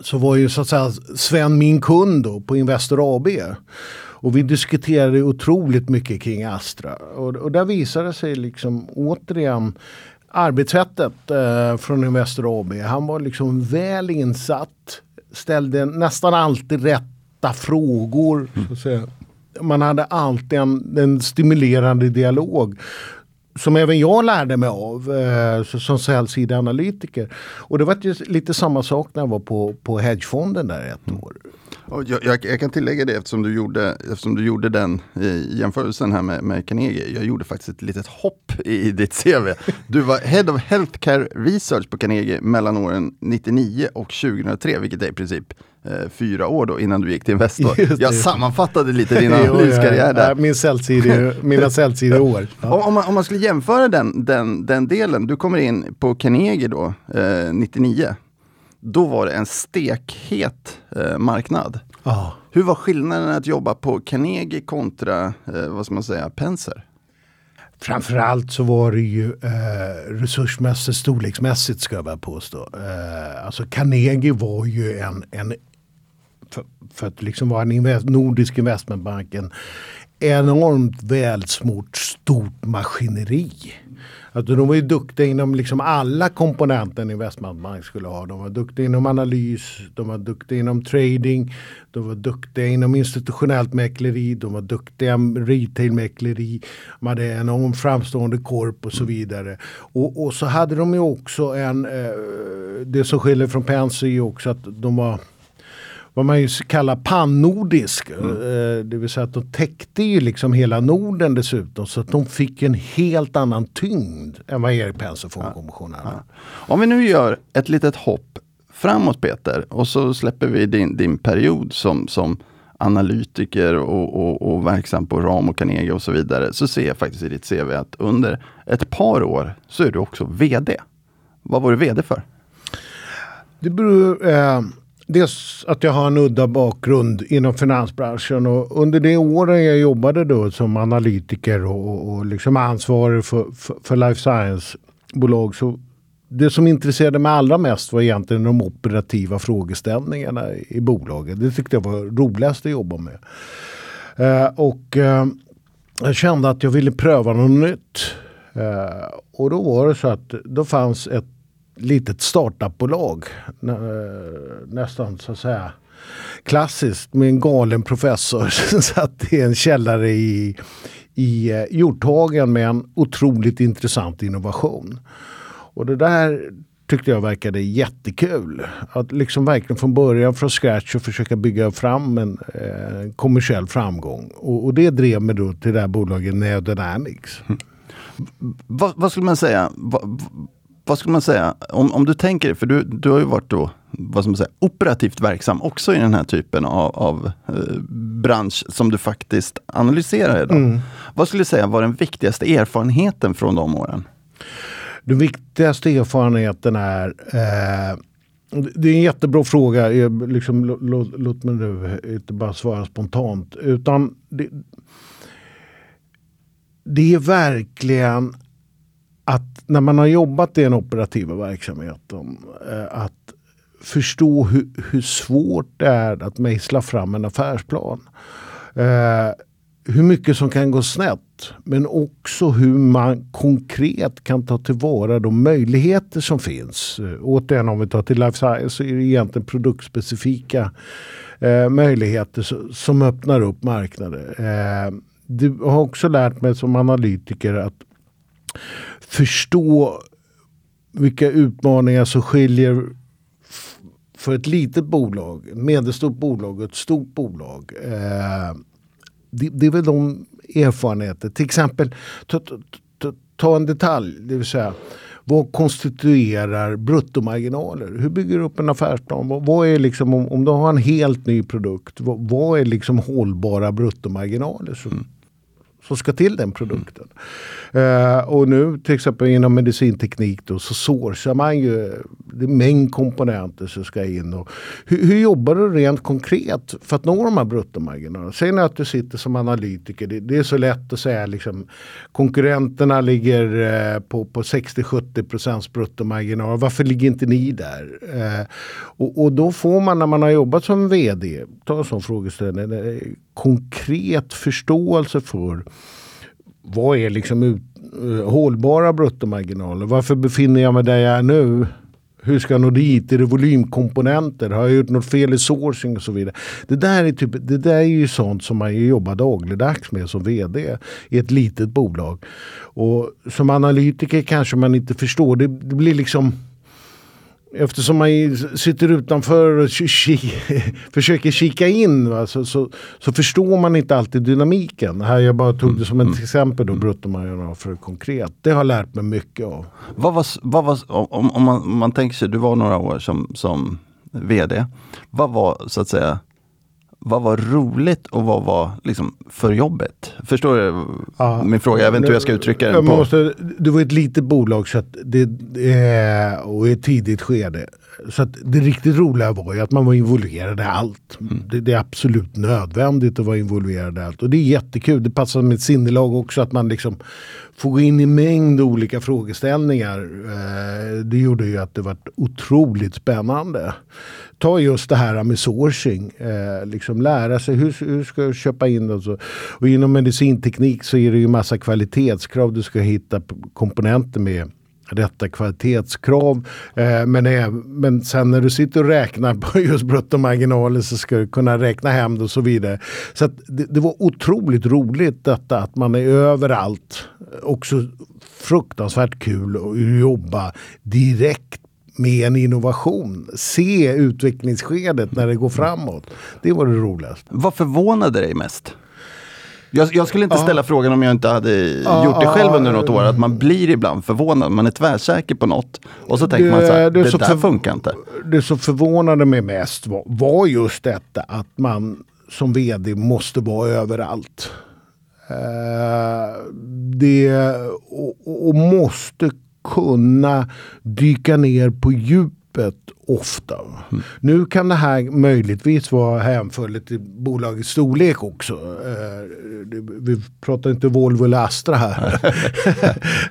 så var ju så att säga Sven min kund då på Investor AB. Och vi diskuterade otroligt mycket kring Astra. Och, och där visade det sig liksom återigen arbetssättet eh, från Investor AB. Han var liksom väl insatt, ställde nästan alltid rätta frågor. Mm. Man hade alltid en, en stimulerande dialog som även jag lärde mig av eh, som säljsideanalytiker. Och det var lite samma sak när jag var på, på hedgefonden där ett mm. år. Jag, jag, jag, kan tillägga det eftersom du gjorde, eftersom du gjorde den jämförelsen här med, med Carnegie. Jag gjorde faktiskt ett litet hopp i, ditt CV. Du var Head of Healthcare Research på Carnegie mellan åren 99 och 2003, vilket är i princip eh, fyra år då innan du gick till Investor. Jag sammanfattade lite din analyskarriär där. Min säljtid, mina säljtideår. Ja. Om, man, om man skulle jämföra den, den, den delen, du kommer in på Carnegie då, eh, 99 då var det en stekhet eh, marknad. Ja. Hur var skillnaden att jobba på Carnegie kontra, eh, vad ska man säga, Penser? Framförallt så var det ju eh, resursmässigt, storleksmässigt ska jag väl påstå. Eh, alltså Carnegie var ju en, en för, för att liksom vara en invest, nordisk investmentbank, en enormt välsmort stort maskineri. Alltså de var ju duktiga inom liksom alla komponenter en investmentbank skulle ha. De var duktiga inom analys, de var duktiga inom trading, de var duktiga inom institutionellt mäkleri, de var duktiga retailmäkleri, de hade en enorm framstående korp och så vidare. Och, och så hade de ju också en, eh, det som skiljer från Penser är också att de var vad man ju kallar pannordisk. Mm. Eh, det vill säga att de täckte ju liksom hela Norden dessutom. Så att de fick en helt annan tyngd än vad Erik Penser Fondkommissionen ja. ja. Om vi nu gör ett litet hopp framåt Peter och så släpper vi din, din period som, som analytiker och, och, och verksam på Ram och Carnegie och så vidare. Så ser jag faktiskt i ditt CV att under ett par år så är du också VD. Vad var du VD för? Det beror... Eh Dels att jag har en udda bakgrund inom finansbranschen och under de åren jag jobbade då som analytiker och, och liksom ansvarig för, för, för life science-bolag så det som intresserade mig allra mest var egentligen de operativa frågeställningarna i bolaget. Det tyckte jag var roligast att jobba med. Eh, och eh, jag kände att jag ville pröva något nytt. Eh, och då var det så att då fanns ett litet startupbolag. Nästan så att säga klassiskt med en galen professor som satt i en källare i, i eh, Hjorthagen med en otroligt intressant innovation. Och det där tyckte jag verkade jättekul. Att liksom verkligen från början från scratch och försöka bygga fram en eh, kommersiell framgång. Och, och, det drev mig då till det här bolaget Neodynamics. Mm. Vad, vad, skulle man säga? Va, vad skulle man säga, om, om du tänker, för du, du har ju varit då, vad ska man säga, operativt verksam också i den här typen av, av eh, bransch som du faktiskt analyserar idag. Mm. Vad skulle du säga var den viktigaste erfarenheten från de åren? Den viktigaste erfarenheten är eh, det är en jättebra fråga. Liksom, låt, låt mig nu inte bara svara spontant. Utan det, det är verkligen att när man har jobbat i den operativa verksamheten eh, att förstå hur, hur, svårt det är att mejsla fram en affärsplan. Eh, hur mycket som kan gå snett men också hur man konkret kan ta tillvara de möjligheter som finns. Eh, återigen om vi tar till life science så är det egentligen produktspecifika eh, möjligheter som öppnar upp marknader. Eh, du har också lärt mig som analytiker att förstå vilka utmaningar som skiljer för ett litet bolag, ett medelstort bolag och ett stort bolag. Eh, det, det, är väl de erfarenheter. Till exempel, ta, ta, ta, en detalj, det vill säga vad konstituerar bruttomarginaler? Hur bygger du upp en affärsplan? Vad, vad är liksom, om, om, du har en helt ny produkt, vad, vad är liksom hållbara bruttomarginaler? Så mm som ska till den produkten. Mm. Uh, och nu till exempel inom medicinteknik då, så sourcar man ju det är mängd komponenter som ska in. Och hur, hur, jobbar du rent konkret för att nå de här bruttomarginalerna? Säg nu att du sitter som analytiker. Det, det är så lätt att säga liksom konkurrenterna ligger uh, på, på 60-70 procents bruttomarginal. Varför ligger inte ni där? Uh, och, och då får man när man har jobbat som vd, ta en sån frågeställning, konkret förståelse för vad är liksom ut, uh, hållbara bruttomarginaler? Varför befinner jag mig där jag är nu? Hur ska jag nå dit? Är det volymkomponenter? Har jag gjort något fel i sourcing och så vidare? Det där är, typ, det där är ju sånt som man jobbar dagligdags med som vd i ett litet bolag. Och som analytiker kanske man inte förstår. Det, det blir liksom eftersom man sitter utanför och försöker kika in va, så, så, så, förstår man inte alltid dynamiken. Här jag bara tog det som ett mm. exempel då, mm. bruttomarginal för konkret. Det har lärt mig mycket av. Vad var, vad var, om, om, man, om man tänker sig, du var några år som, som VD. Vad var så att säga vad var roligt och vad var liksom för jobbet? Förstår du ja, min fråga? Jag vet inte hur jag ska uttrycka den. Måste, det var ett litet bolag så att det, och i ett tidigt skede. så att det riktigt roliga var ju att man var involverad i allt. Mm. Det, det, är absolut nödvändigt att vara involverad i allt. Och det är jättekul. Det passar med ett sinnelag också att man liksom får gå in i mängd olika frågeställningar. Eh, det gjorde ju att det var otroligt spännande. Ta just det här med sourcing. Eh, liksom lära sig hur, hur ska jag köpa in och så. Och inom medicinteknik så är det ju massa kvalitetskrav du ska hitta komponenter med rätta kvalitetskrav. Eh, men, är, men sen när du sitter och räknar på just bruttomarginaler så ska du kunna räkna hem det och så vidare. Så det, det, var otroligt roligt detta att man är överallt. Eh, också fruktansvärt kul att jobba direkt med en innovation. Se utvecklingsskedet när det går framåt. Det var det roligaste. Vad förvånade dig mest? Jag, jag, skulle inte ställa frågan om jag inte hade gjort det själv under något år. Att man blir ibland förvånad. Man är tvärsäker på något. Och så tänker det, man så här, det, det där funkar inte. Det som förvånade mig mest var, var just detta att man som vd måste vara överallt. Uh, det, och, och måste kunna dyka ner på djupet ofta. Mm. Nu kan det här möjligtvis vara hänförligt till bolagets storlek också. Eh, vi pratar inte Volvo eller Astra här.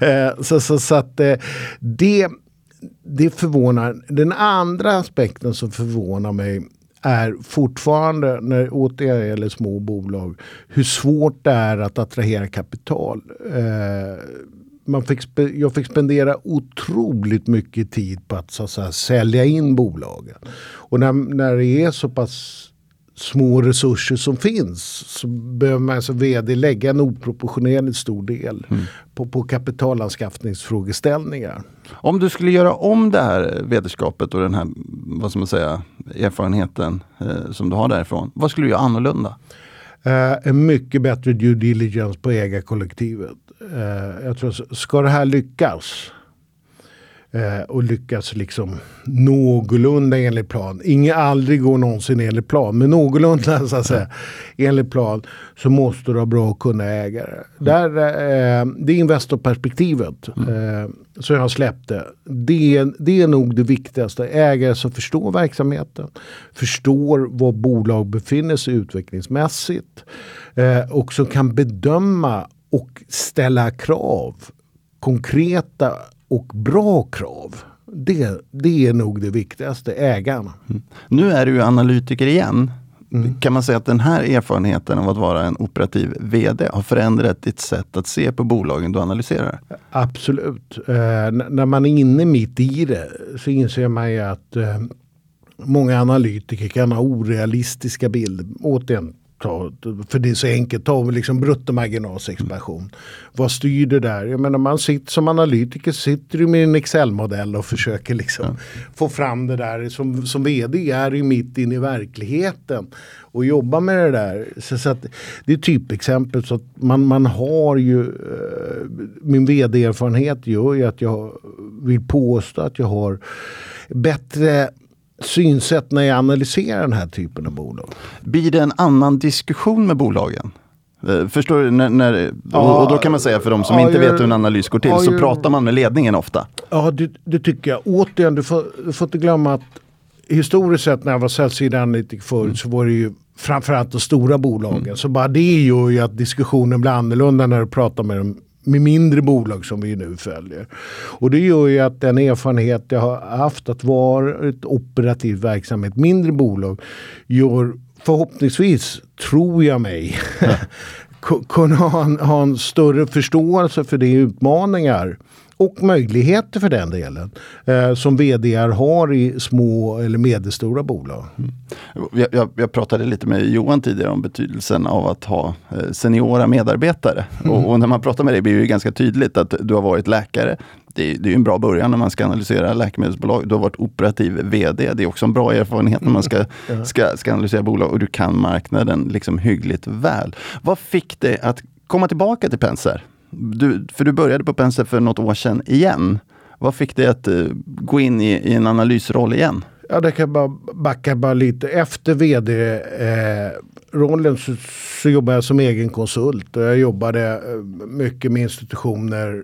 eh, så, så, så, att eh, det, det förvånar. Den andra aspekten som förvånar mig är fortfarande, när återigen gäller små bolag, hur svårt det är att attrahera kapital. Eh, man fick, jag fick spendera otroligt mycket tid på att, så att säga, sälja in bolagen. Och när, när det är så pass små resurser som finns så behöver man som vd lägga en oproportionerligt stor del mm. på, på kapitalanskaffningsfrågeställningar. Om du skulle göra om det här vederskapet och den här vad ska man säga, erfarenheten eh, som du har därifrån. Vad skulle du göra annorlunda? Eh, en mycket bättre due diligence på ägarkollektivet. Eh, jag tror, ska det här lyckas eh, och lyckas liksom någorlunda enligt plan. Inget aldrig går någonsin enligt plan, men någorlunda så att säga enligt plan så måste du ha bra och kunna ägare. Där, eh, det är investorperspektivet eh, som jag har släppt det. Det, det är nog det viktigaste. Ägare som förstår verksamheten, förstår var bolag befinner sig utvecklingsmässigt eh, och som kan bedöma och ställa krav konkreta och bra krav. Det, det är nog det viktigaste, ägarna. Mm. Nu är du analytiker igen. Mm. Kan man säga att den här erfarenheten av att vara en operativ VD har förändrat ditt sätt att se på bolagen du analyserar? Absolut. Eh, när man är inne mitt i det så inser man ju att eh, många analytiker kan ha orealistiska bilder. Återigen, ta, för det är så enkelt, ta liksom bruttomarginalsexpansion. Mm. Vad styr det där? Jag menar man sitter som analytiker sitter du med en Excel-modell och försöker liksom mm. få fram det där. Som, som vd är du mitt inne i verkligheten och jobba med det där. Så, så att, det är typexempel så att man, man har ju eh, min vd-erfarenhet gör ju att jag vill påstå att jag har bättre synsätt när jag analyserar den här typen av bolag. Blir det en annan diskussion med bolagen? Eh, förstår du? När, när, och, och, då kan man säga för de som ja, inte vet hur en analys går till ja, så pratar man med ledningen ofta. Ja, det, det tycker jag. Återigen, du får, du får inte glömma att historiskt sett när jag var säljsideanalytiker förut mm. så var det ju framförallt de stora bolagen. Mm. Så bara det gör ju att diskussionen blir annorlunda när du pratar med de med mindre bolag som vi nu följer. Och det gör ju att den erfarenhet jag har haft att vara ett operativt verksamhet, mindre bolag, gör förhoppningsvis, tror jag mig, kunna ha en, ha en större förståelse för de utmaningar och möjligheter för den delen eh, som vd har i små eller medelstora bolag. Mm. Jag, jag, jag, pratade lite med Johan tidigare om betydelsen av att ha eh, seniora medarbetare. Mm. Och, och, när man pratar med dig blir det ganska tydligt att du har varit läkare. Det, det är en bra början när man ska analysera läkemedelsbolag. Du har varit operativ VD. Det är också en bra erfarenhet när man ska, mm. ska, ska analysera bolag och du kan marknaden liksom hyggligt väl. Vad fick dig att komma tillbaka till Penser? Du, för du började på Penser för något år sedan igen. Vad fick dig att uh, gå in i, i, en analysroll igen? Ja, det kan bara backa bara lite. Efter vd-rollen eh, så, så jobbade jag som egen konsult. Och jag jobbade eh, mycket med institutioner.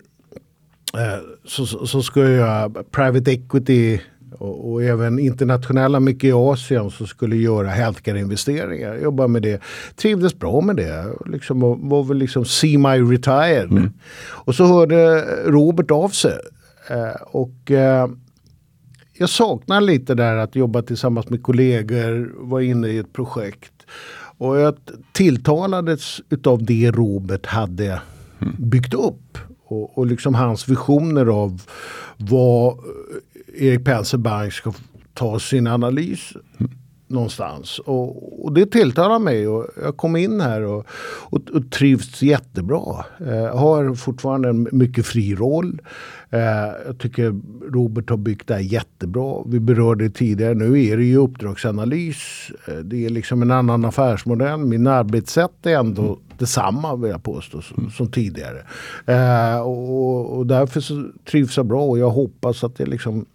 Eh, så, så, så skulle jag göra private equity och, och, även internationella, mycket i Asien, som skulle göra healthcare-investeringar. Jag jobbade med det, trivdes bra med det. Liksom, var, var väl liksom semi-retired. Mm. Och så hörde Robert av sig. Eh, och eh, jag saknar lite där att jobba tillsammans med kollegor, vara inne i ett projekt. Och jag tilltalades utav det Robert hade byggt upp. Och, och liksom hans visioner av vad Erik Penser Bank ska ta sin analys mm. någonstans. Och, och, det tilltalar mig och jag kom in här och, och, och trivs jättebra. Eh, har fortfarande en mycket fri roll. Eh, jag tycker Robert har byggt det här jättebra. Vi berörde det tidigare. Nu är det ju uppdragsanalys. Eh, det är liksom en annan affärsmodell. Min arbetssätt är ändå mm. detsamma vill jag påstå som, mm. som tidigare. Eh, och, och, därför så trivs jag bra och jag hoppas att det liksom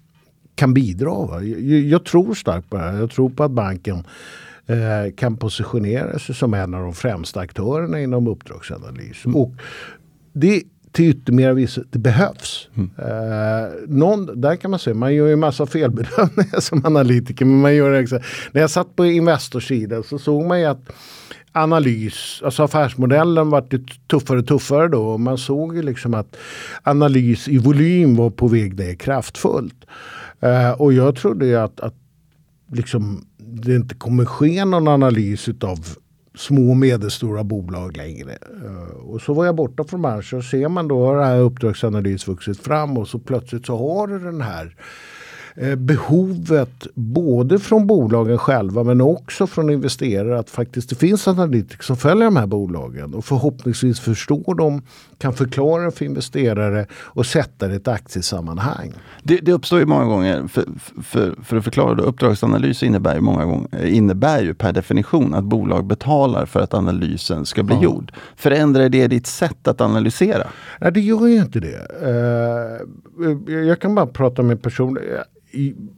kan bidra. Jag, jag, tror starkt på det här. Jag tror på att banken eh, kan positionera sig som en av de främsta aktörerna inom uppdragsanalys. Mm. Och det till yttermera vice, det behövs. Mm. Eh, någon, där kan man säga, man gör ju massa felbedömningar som analytiker. Men man gör också, när jag satt på Investorsidan så såg man ju att analys, alltså affärsmodellen vart tuffare och tuffare då. Och man såg ju liksom att analys i volym var på väg ner kraftfullt. Eh, och jag trodde ju att, att liksom, det inte kommer ske någon analys utav små och medelstora bolag längre. Eh, och så var jag borta från branschen och ser man då har det här uppdragsanalys vuxit fram och så plötsligt så har du den här behovet både från bolagen själva men också från investerare att faktiskt det finns analytiker som följer de här bolagen och förhoppningsvis förstår dem, kan förklara för investerare och sätta det i ett aktiesammanhang. Det, det uppstår ju många gånger, för, för, för att förklara det, uppdragsanalys innebär ju, många gånger, innebär ju per definition att bolag betalar för att analysen ska bli ja. gjord. Förändrar det ditt sätt att analysera? Nej, det gör ju inte det. Uh, jag kan bara prata med personer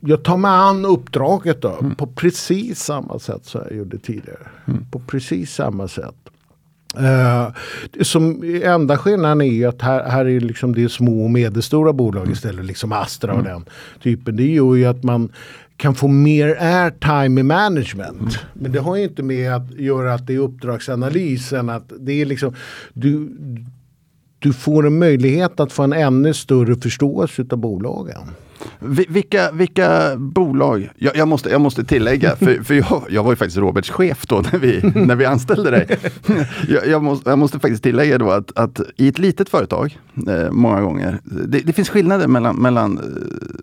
jag tar mig an uppdraget då, mm. på precis samma sätt som jag gjorde tidigare. Mm. På precis samma sätt. Uh, som enda skillnaden är att här, här är liksom det små och medelstora bolag mm. istället, liksom Astra och mm. den typen. Det gör ju att man kan få mer airtime i management. Mm. Men det har ju inte med att göra att det är uppdragsanalysen. Att det är liksom, du, du får en möjlighet att få en ännu större förståelse av bolagen. Vilka, vilka bolag, jag, jag, måste, jag måste tillägga, för, för jag, jag var ju faktiskt Roberts chef då när vi, när vi anställde dig. Jag, jag, måste, jag måste faktiskt tillägga då att, att i ett litet företag, eh, många gånger, det, det, finns skillnader mellan, mellan eh,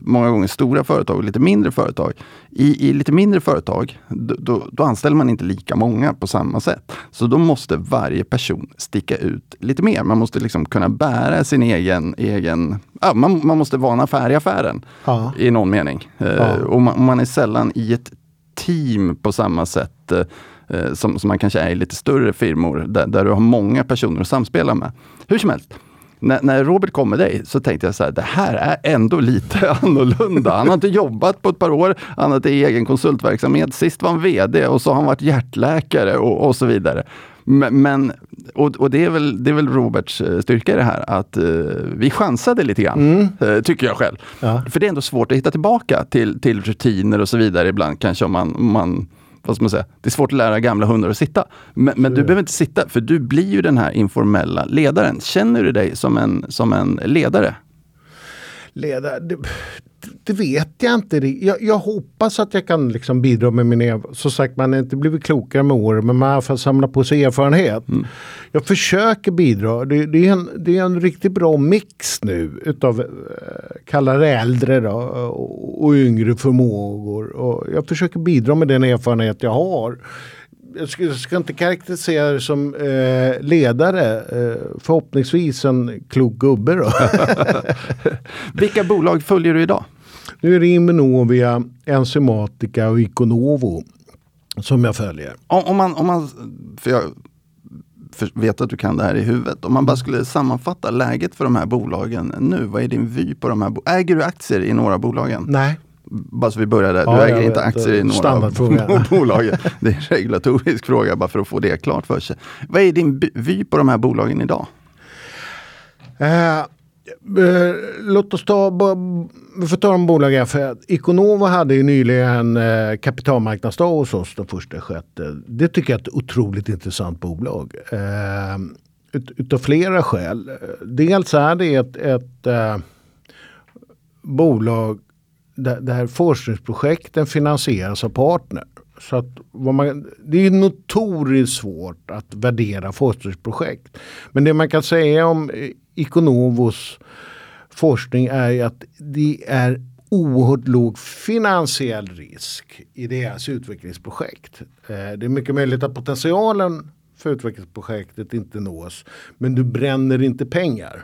många gånger stora företag och lite mindre företag. I, i lite mindre företag, då, då, anställer man inte lika många på samma sätt. Så då måste varje person sticka ut lite mer. Man måste liksom kunna bära sin egen, egen ja, man, man måste vara en affär i affären ja. i någon mening. Eh, ja. och man, man, är sällan i ett team på samma sätt eh, eh, som, som man kanske är i lite större firmor där, där du har många personer att samspela med. Hur som helst, när, när, Robert kom med dig så tänkte jag så här, det här är ändå lite annorlunda. Han har inte jobbat på ett par år, han hade egen konsultverksamhet. Sist var han VD och så har han varit hjärtläkare och, och så vidare. Men, och, och, det, är väl, det är väl Roberts eh, styrka i det här, att uh, vi chansade lite grann, mm. uh, tycker jag själv. Ja. För det är ändå svårt att hitta tillbaka till, till rutiner och så vidare ibland, kanske om man, om man vad ska man säga, det är svårt att lära gamla hundar att sitta. Men, men, du behöver inte sitta, för du blir ju den här informella ledaren. Känner du dig som en, som en ledare? Ledare? Det, vet jag inte. Jag, jag, hoppas att jag kan liksom bidra med min Som sagt, man har inte blivit klokare med åren men man har i alla fall samlat på sig erfarenhet. Mm. Jag försöker bidra. Det, det, är en, det är en riktigt bra mix nu utav, eh, kalla det äldre då, och, och yngre förmågor. Och jag försöker bidra med den erfarenhet jag har jag ska, jag ska, inte karaktärisera det som eh, ledare. Eh, förhoppningsvis en klok gubbe då. Vilka bolag följer du idag? Nu är det Immunovia, Enzymatica och Iconovo som jag följer. Om, om, man, om man, för jag vet att du kan det här i huvudet. Om man bara skulle sammanfatta läget för de här bolagen nu. Vad är din vy på de här? Äger du aktier i några av bolagen? Nej. Bara så vi börjar där. Du ja, äger inte aktier i några av bolagen. Det är en regulatorisk fråga bara för att få det klart för sig. Vad är din vy på de här bolagen idag? Uh, låt oss ta, vi får ta de bolagen. För Iconova hade ju nyligen eh, kapitalmarknadsdag hos oss den första sjätte. Det tycker jag är ett otroligt intressant bolag. Ut, utav flera skäl. Dels är det ett, ett eh, det, där, forskningsprojekten finansieras av partner. Så att man, det är notoriskt svårt att värdera forskningsprojekt. Men det man kan säga om eh, Iconovos forskning är att det är oerhört låg finansiell risk i deras utvecklingsprojekt. Eh, det är mycket möjligt att potentialen för utvecklingsprojektet inte nås. Men du bränner inte pengar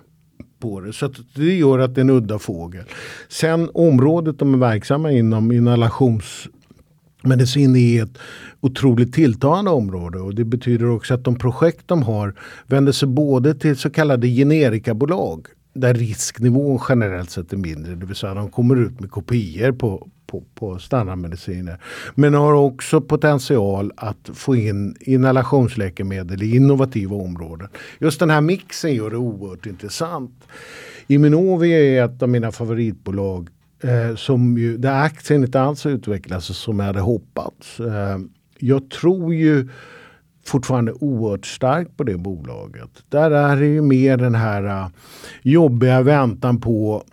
på det. Så det gör att det är en udda fågel. Sen området de är verksamma inom, inhalationsmedicin är ett otroligt tilltagande område och det betyder också att de projekt de har vänder sig både till så kallade generikabolag där risknivån generellt sett är mindre. Det vill säga de kommer ut med kopior på, på, på standardmediciner. Men har också potential att få in inhalationsläkemedel i innovativa områden. Just den här mixen gör det oerhört intressant. Immunovia är ett av mina favoritbolag eh, som ju, där aktien inte alls utvecklats som jag hade hoppats. Eh, jag tror ju fortfarande oerhört starkt på det bolaget. Där är det ju mer den här uh, jobbiga väntan på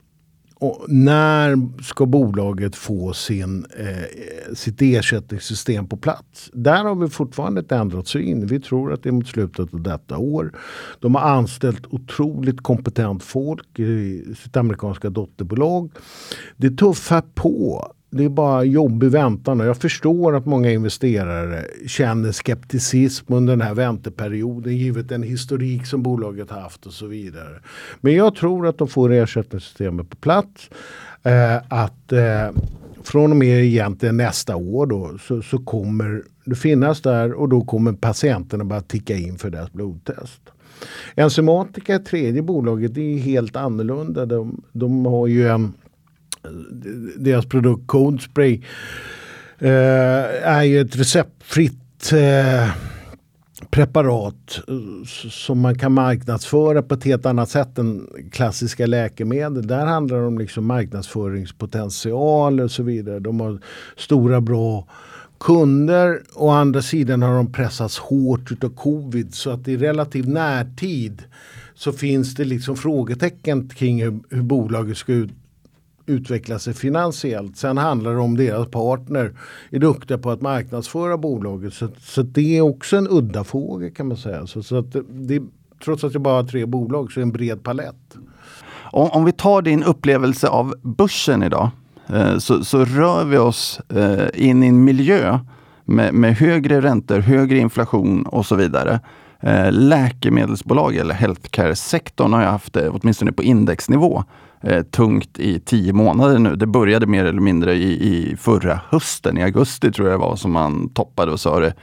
och när ska bolaget få sin, eh, sitt ersättningssystem på plats? Där har vi fortfarande inte ändrat syn. Vi tror att det är mot slutet av detta år. De har anställt otroligt kompetent folk i sitt amerikanska dotterbolag. Det tuffar på det är bara jobbig väntan och jag förstår att många investerare känner skepticism under den här vänteperioden givet den historik som bolaget haft och så vidare. Men jag tror att de får ersättningssystemet på plats. Eh, att eh, från och med egentligen nästa år då så, så kommer det finnas där och då kommer patienterna bara ticka in för deras blodtest. Enzymatica, tredje bolaget, det är helt annorlunda. De, de har ju en deras produkt Code Spray eh, är ju ett receptfritt eh, preparat eh, som man kan marknadsföra på ett helt annat sätt än klassiska läkemedel. Där handlar det om liksom marknadsföringspotential och så vidare. De har stora bra kunder. Å andra sidan har de pressats hårt av covid så att i relativ närtid så finns det liksom frågetecken kring hur, hur bolaget ska ut, utveckla sig finansiellt. Sen handlar det om deras partner är duktiga på att marknadsföra bolaget. Så, så det är också en udda fråga kan man säga. Så, så att det, trots att det bara har tre bolag så är det en bred palett. Om, om vi tar din upplevelse av börsen idag eh, så, så, rör vi oss eh, in i en miljö med, med högre räntor, högre inflation och så vidare. Eh, läkemedelsbolag eller healthcare-sektorn har jag haft det, åtminstone på indexnivå, eh, tungt i tio månader nu. Det började mer eller mindre i, i förra hösten, i augusti tror jag det var, som man toppade och sa det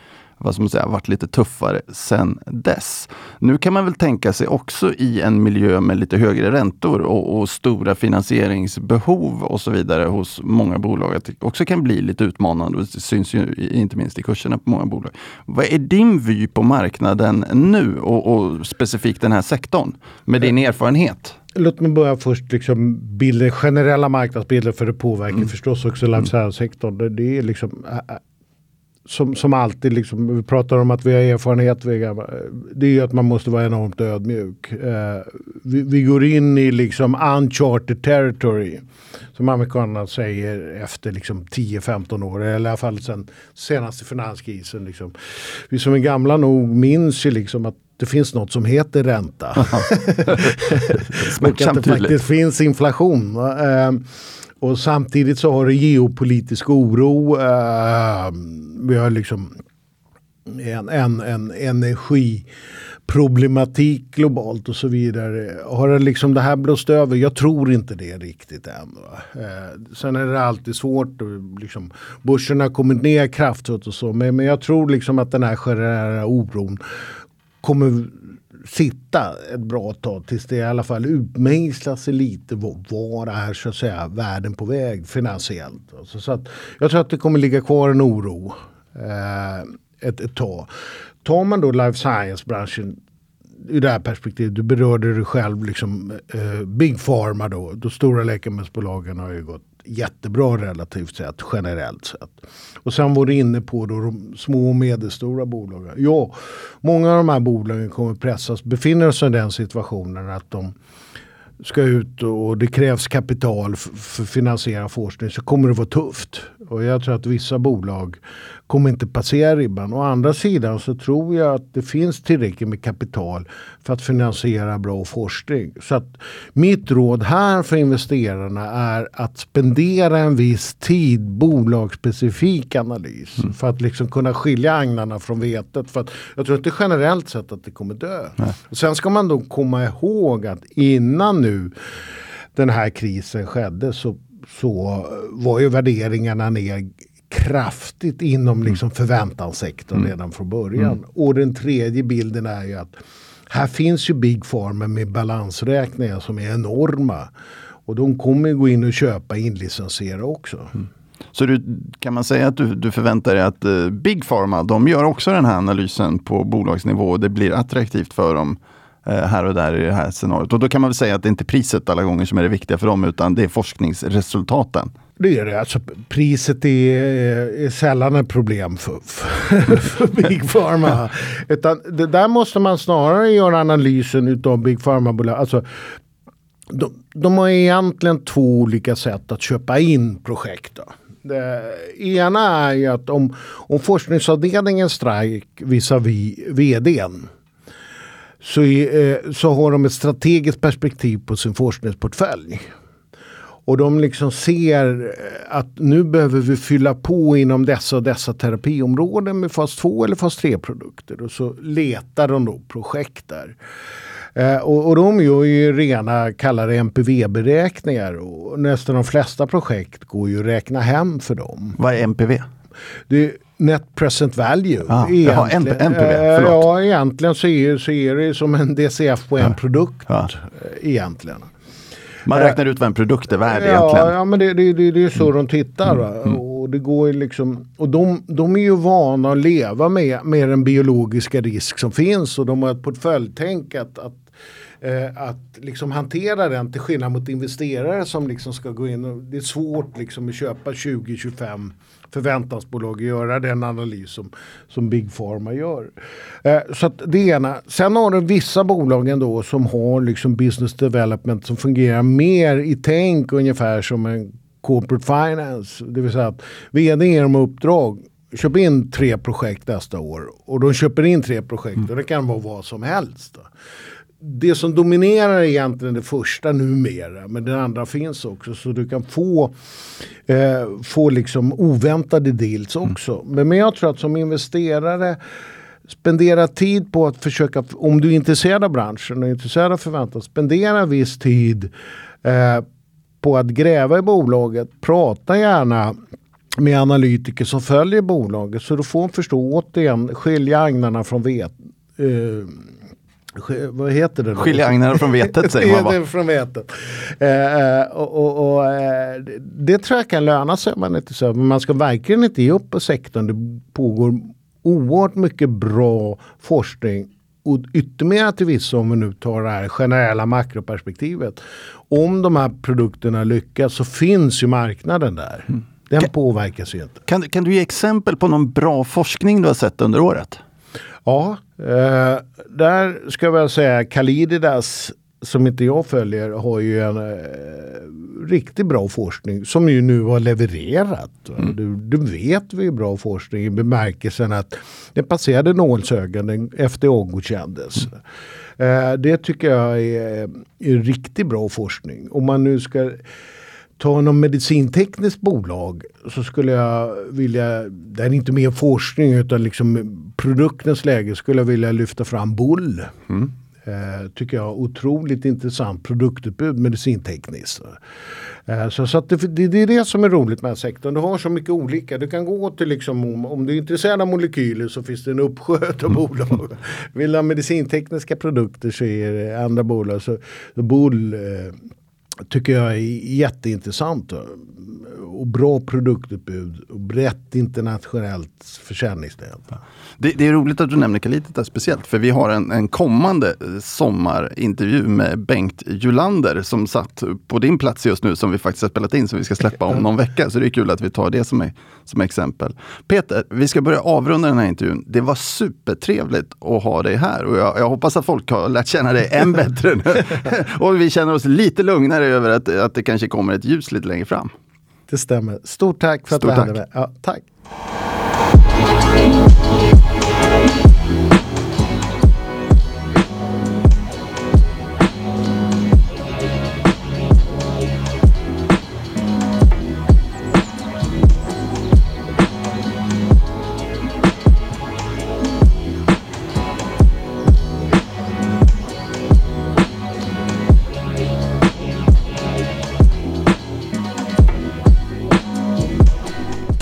vad man säga, varit lite tuffare sen dess. Nu kan man väl tänka sig också i en miljö med lite högre räntor och, och, stora finansieringsbehov och så vidare hos många bolag att det också kan bli lite utmanande. Det syns ju inte minst i kurserna på många bolag. Vad är din vy på marknaden nu och, och specifikt den här sektorn med din erfarenhet? Låt mig börja först liksom bilder, generella marknadsbilder för det påverkar mm. förstås också life science-sektorn. Det är liksom som, som alltid, liksom, vi pratar om att vi har erfarenhet. Det är ju att man måste vara enormt ödmjuk. Eh, vi, vi, går in i liksom uncharted territory. Som amerikanerna säger efter liksom 10-15 år. Eller i alla fall sen senaste finanskrisen. Liksom. Vi som är gamla nog minns ju liksom att det finns något som heter ränta. och att det faktiskt finns inflation. Eh, och samtidigt så har det geopolitisk oro. Uh, vi har liksom en, en, en energiproblematik globalt och så vidare. Har det liksom det här blåst över? Jag tror inte det riktigt än. Eh, sen är det alltid svårt. Liksom, börsen har kommit ner kraftigt och så. Men, men jag tror liksom att den här generella oron kommer sitta ett bra tag tills det i alla fall utmejslar sig lite. Var är så att säga världen på väg finansiellt? Alltså, så att jag tror att det kommer ligga kvar en oro eh, ett, ett tag. Tar man då life science-branschen ur det här perspektivet, du berörde det själv, liksom, eh, Big Pharma då, de stora läkemedelsbolagen har ju gått jättebra relativt sett, generellt sett. Och sen var du inne på då de små och medelstora bolagen. Ja, många av de här bolagen kommer pressas, befinner sig i den situationen att de ska ut och det krävs kapital för att finansiera forskning så kommer det vara tufft. Och jag tror att vissa bolag kommer inte passera ribban. Å andra sidan så tror jag att det finns tillräckligt med kapital för att finansiera bra forskning. Så att mitt råd här för investerarna är att spendera en viss tid bolagsspecifik analys. Mm. För att liksom kunna skilja agnarna från vetet. För att jag tror inte generellt sett att det kommer dö. Och sen ska man då komma ihåg att innan nu den här krisen skedde så, så var ju värderingarna ner kraftigt inom mm. liksom förväntanssektorn mm. redan från början. Mm. Och den tredje bilden är ju att här finns ju Big Pharma med balansräkningar som är enorma. Och de kommer gå in och köpa inlicensiera också. Mm. Så du, kan man säga att du, du förväntar dig att uh, Big Pharma, de gör också den här analysen på bolagsnivå och det blir attraktivt för dem uh, här och där i det här scenariot. Och då kan man väl säga att det inte är priset alla gånger som är det viktiga för dem utan det är forskningsresultaten. Det är det. Alltså, priset är, är sällan ett problem för, för, för Big Pharma. Utan det där måste man snarare göra analysen utav Big Pharma-bolag. Alltså, de, de har egentligen två olika sätt att köpa in projekt. Då. Det ena är ju att om, om forskningsavdelningen strejk visavi vdn så, är, eh, så har de ett strategiskt perspektiv på sin forskningsportfölj. Och de liksom ser eh, att nu behöver vi fylla på inom dessa och dessa terapiområden med fas 2 eller fas 3 produkter. Och så letar de då projekt där. Eh, och, och de gör ju rena kallade NPV-beräkningar och nästan de flesta projekt går ju att räkna hem för dem. Vad är NPV? Det är Net Present Value. Ah, jaha, NPV, förlåt. Ja, egentligen så är, så är det som en DCF på en ja. produkt. Ja. Eh, egentligen. Man räknar ut vad en produkt är värd ja, egentligen. Ja, men det, det, det, det är så mm. de tittar. Mm. mm. Och, det går liksom, och de, de är ju vana att leva med, med den biologiska risk som finns och de har ett portföljtänk att, att eh, att liksom hantera den till skillnad mot investerare som liksom ska gå in. Och det är svårt liksom att köpa 20-25 förväntansbolag och göra den analys som, som Big Pharma gör. Eh, så att det ena. Sen har du vissa bolag ändå som har liksom business development som fungerar mer i tänk ungefär som en corporate finance. Det vill säga att vd ger dem uppdrag köp in tre projekt nästa år. Och de köper in tre projekt och det kan vara vad som helst. Det som dominerar är egentligen det första numera. Men det andra finns också. Så du kan få, eh, få liksom oväntade deals mm. också. Mm. Men, men jag tror att som investerare spendera tid på att försöka, om du är intresserad av branschen och intresserad av förväntan, spendera viss tid eh, på att gräva i bolaget. Prata gärna med analytiker som följer bolaget så du får förstå återigen skilja agnarna från vet, eh, vad heter det? Skilja agnarna från vetet säger man va? från vetet. Eh, eh, och, och, och eh, det tror jag kan löna sig. Man, inte så. Men man ska verkligen inte ge upp på sektorn. Det pågår oerhört mycket bra forskning och ytterligare till vissa om vi nu tar det här generella makroperspektivet. Om de här produkterna lyckas så finns ju marknaden där. Mm. Den kan, påverkas ju inte. Kan, kan du ge exempel på någon bra forskning du har sett under året? Ja, eh, där ska jag väl säga Kalididas som inte jag följer har ju en eh, riktigt bra forskning som ju nu har levererat. Mm. Du, du, vet vi är bra forskning i bemärkelsen att det passerade nålsögat efter godkändes. Mm. Eh, det tycker jag är, är riktigt bra forskning. Om man nu ska ta någon medicintekniskt bolag så skulle jag vilja, det är inte mer forskning utan liksom produktens läge skulle jag vilja lyfta fram Bull. Mm. Eh, tycker jag otroligt intressant produktutbud medicintekniskt. Eh, så, så det, det, det, är det som är roligt med sektorn. Du har så mycket olika. Du kan gå till liksom om, om du är intresserad av molekyler så finns det en uppsjö av mm. bolag. Vill du ha medicintekniska produkter så är det andra bolag. Så, så Bull eh, tycker jag är jätteintressant. Och bra produktutbud och brett internationellt försäljningsnät. Det, det, är roligt att du nämner Kalitet speciellt, för vi har en, en kommande sommarintervju med Bengt Julander som satt på din plats just nu, som vi faktiskt har spelat in, som vi ska släppa om någon vecka. Så det är kul att vi tar det som, är, som exempel. Peter, vi ska börja avrunda den här intervjun. Det var supertrevligt att ha dig här och jag, jag hoppas att folk har lärt känna dig än bättre nu. och vi känner oss lite lugnare över att, att det kanske kommer ett ljus lite längre fram. Det stämmer. Stort tack för Stort att du tack. hade med. Ja, tack.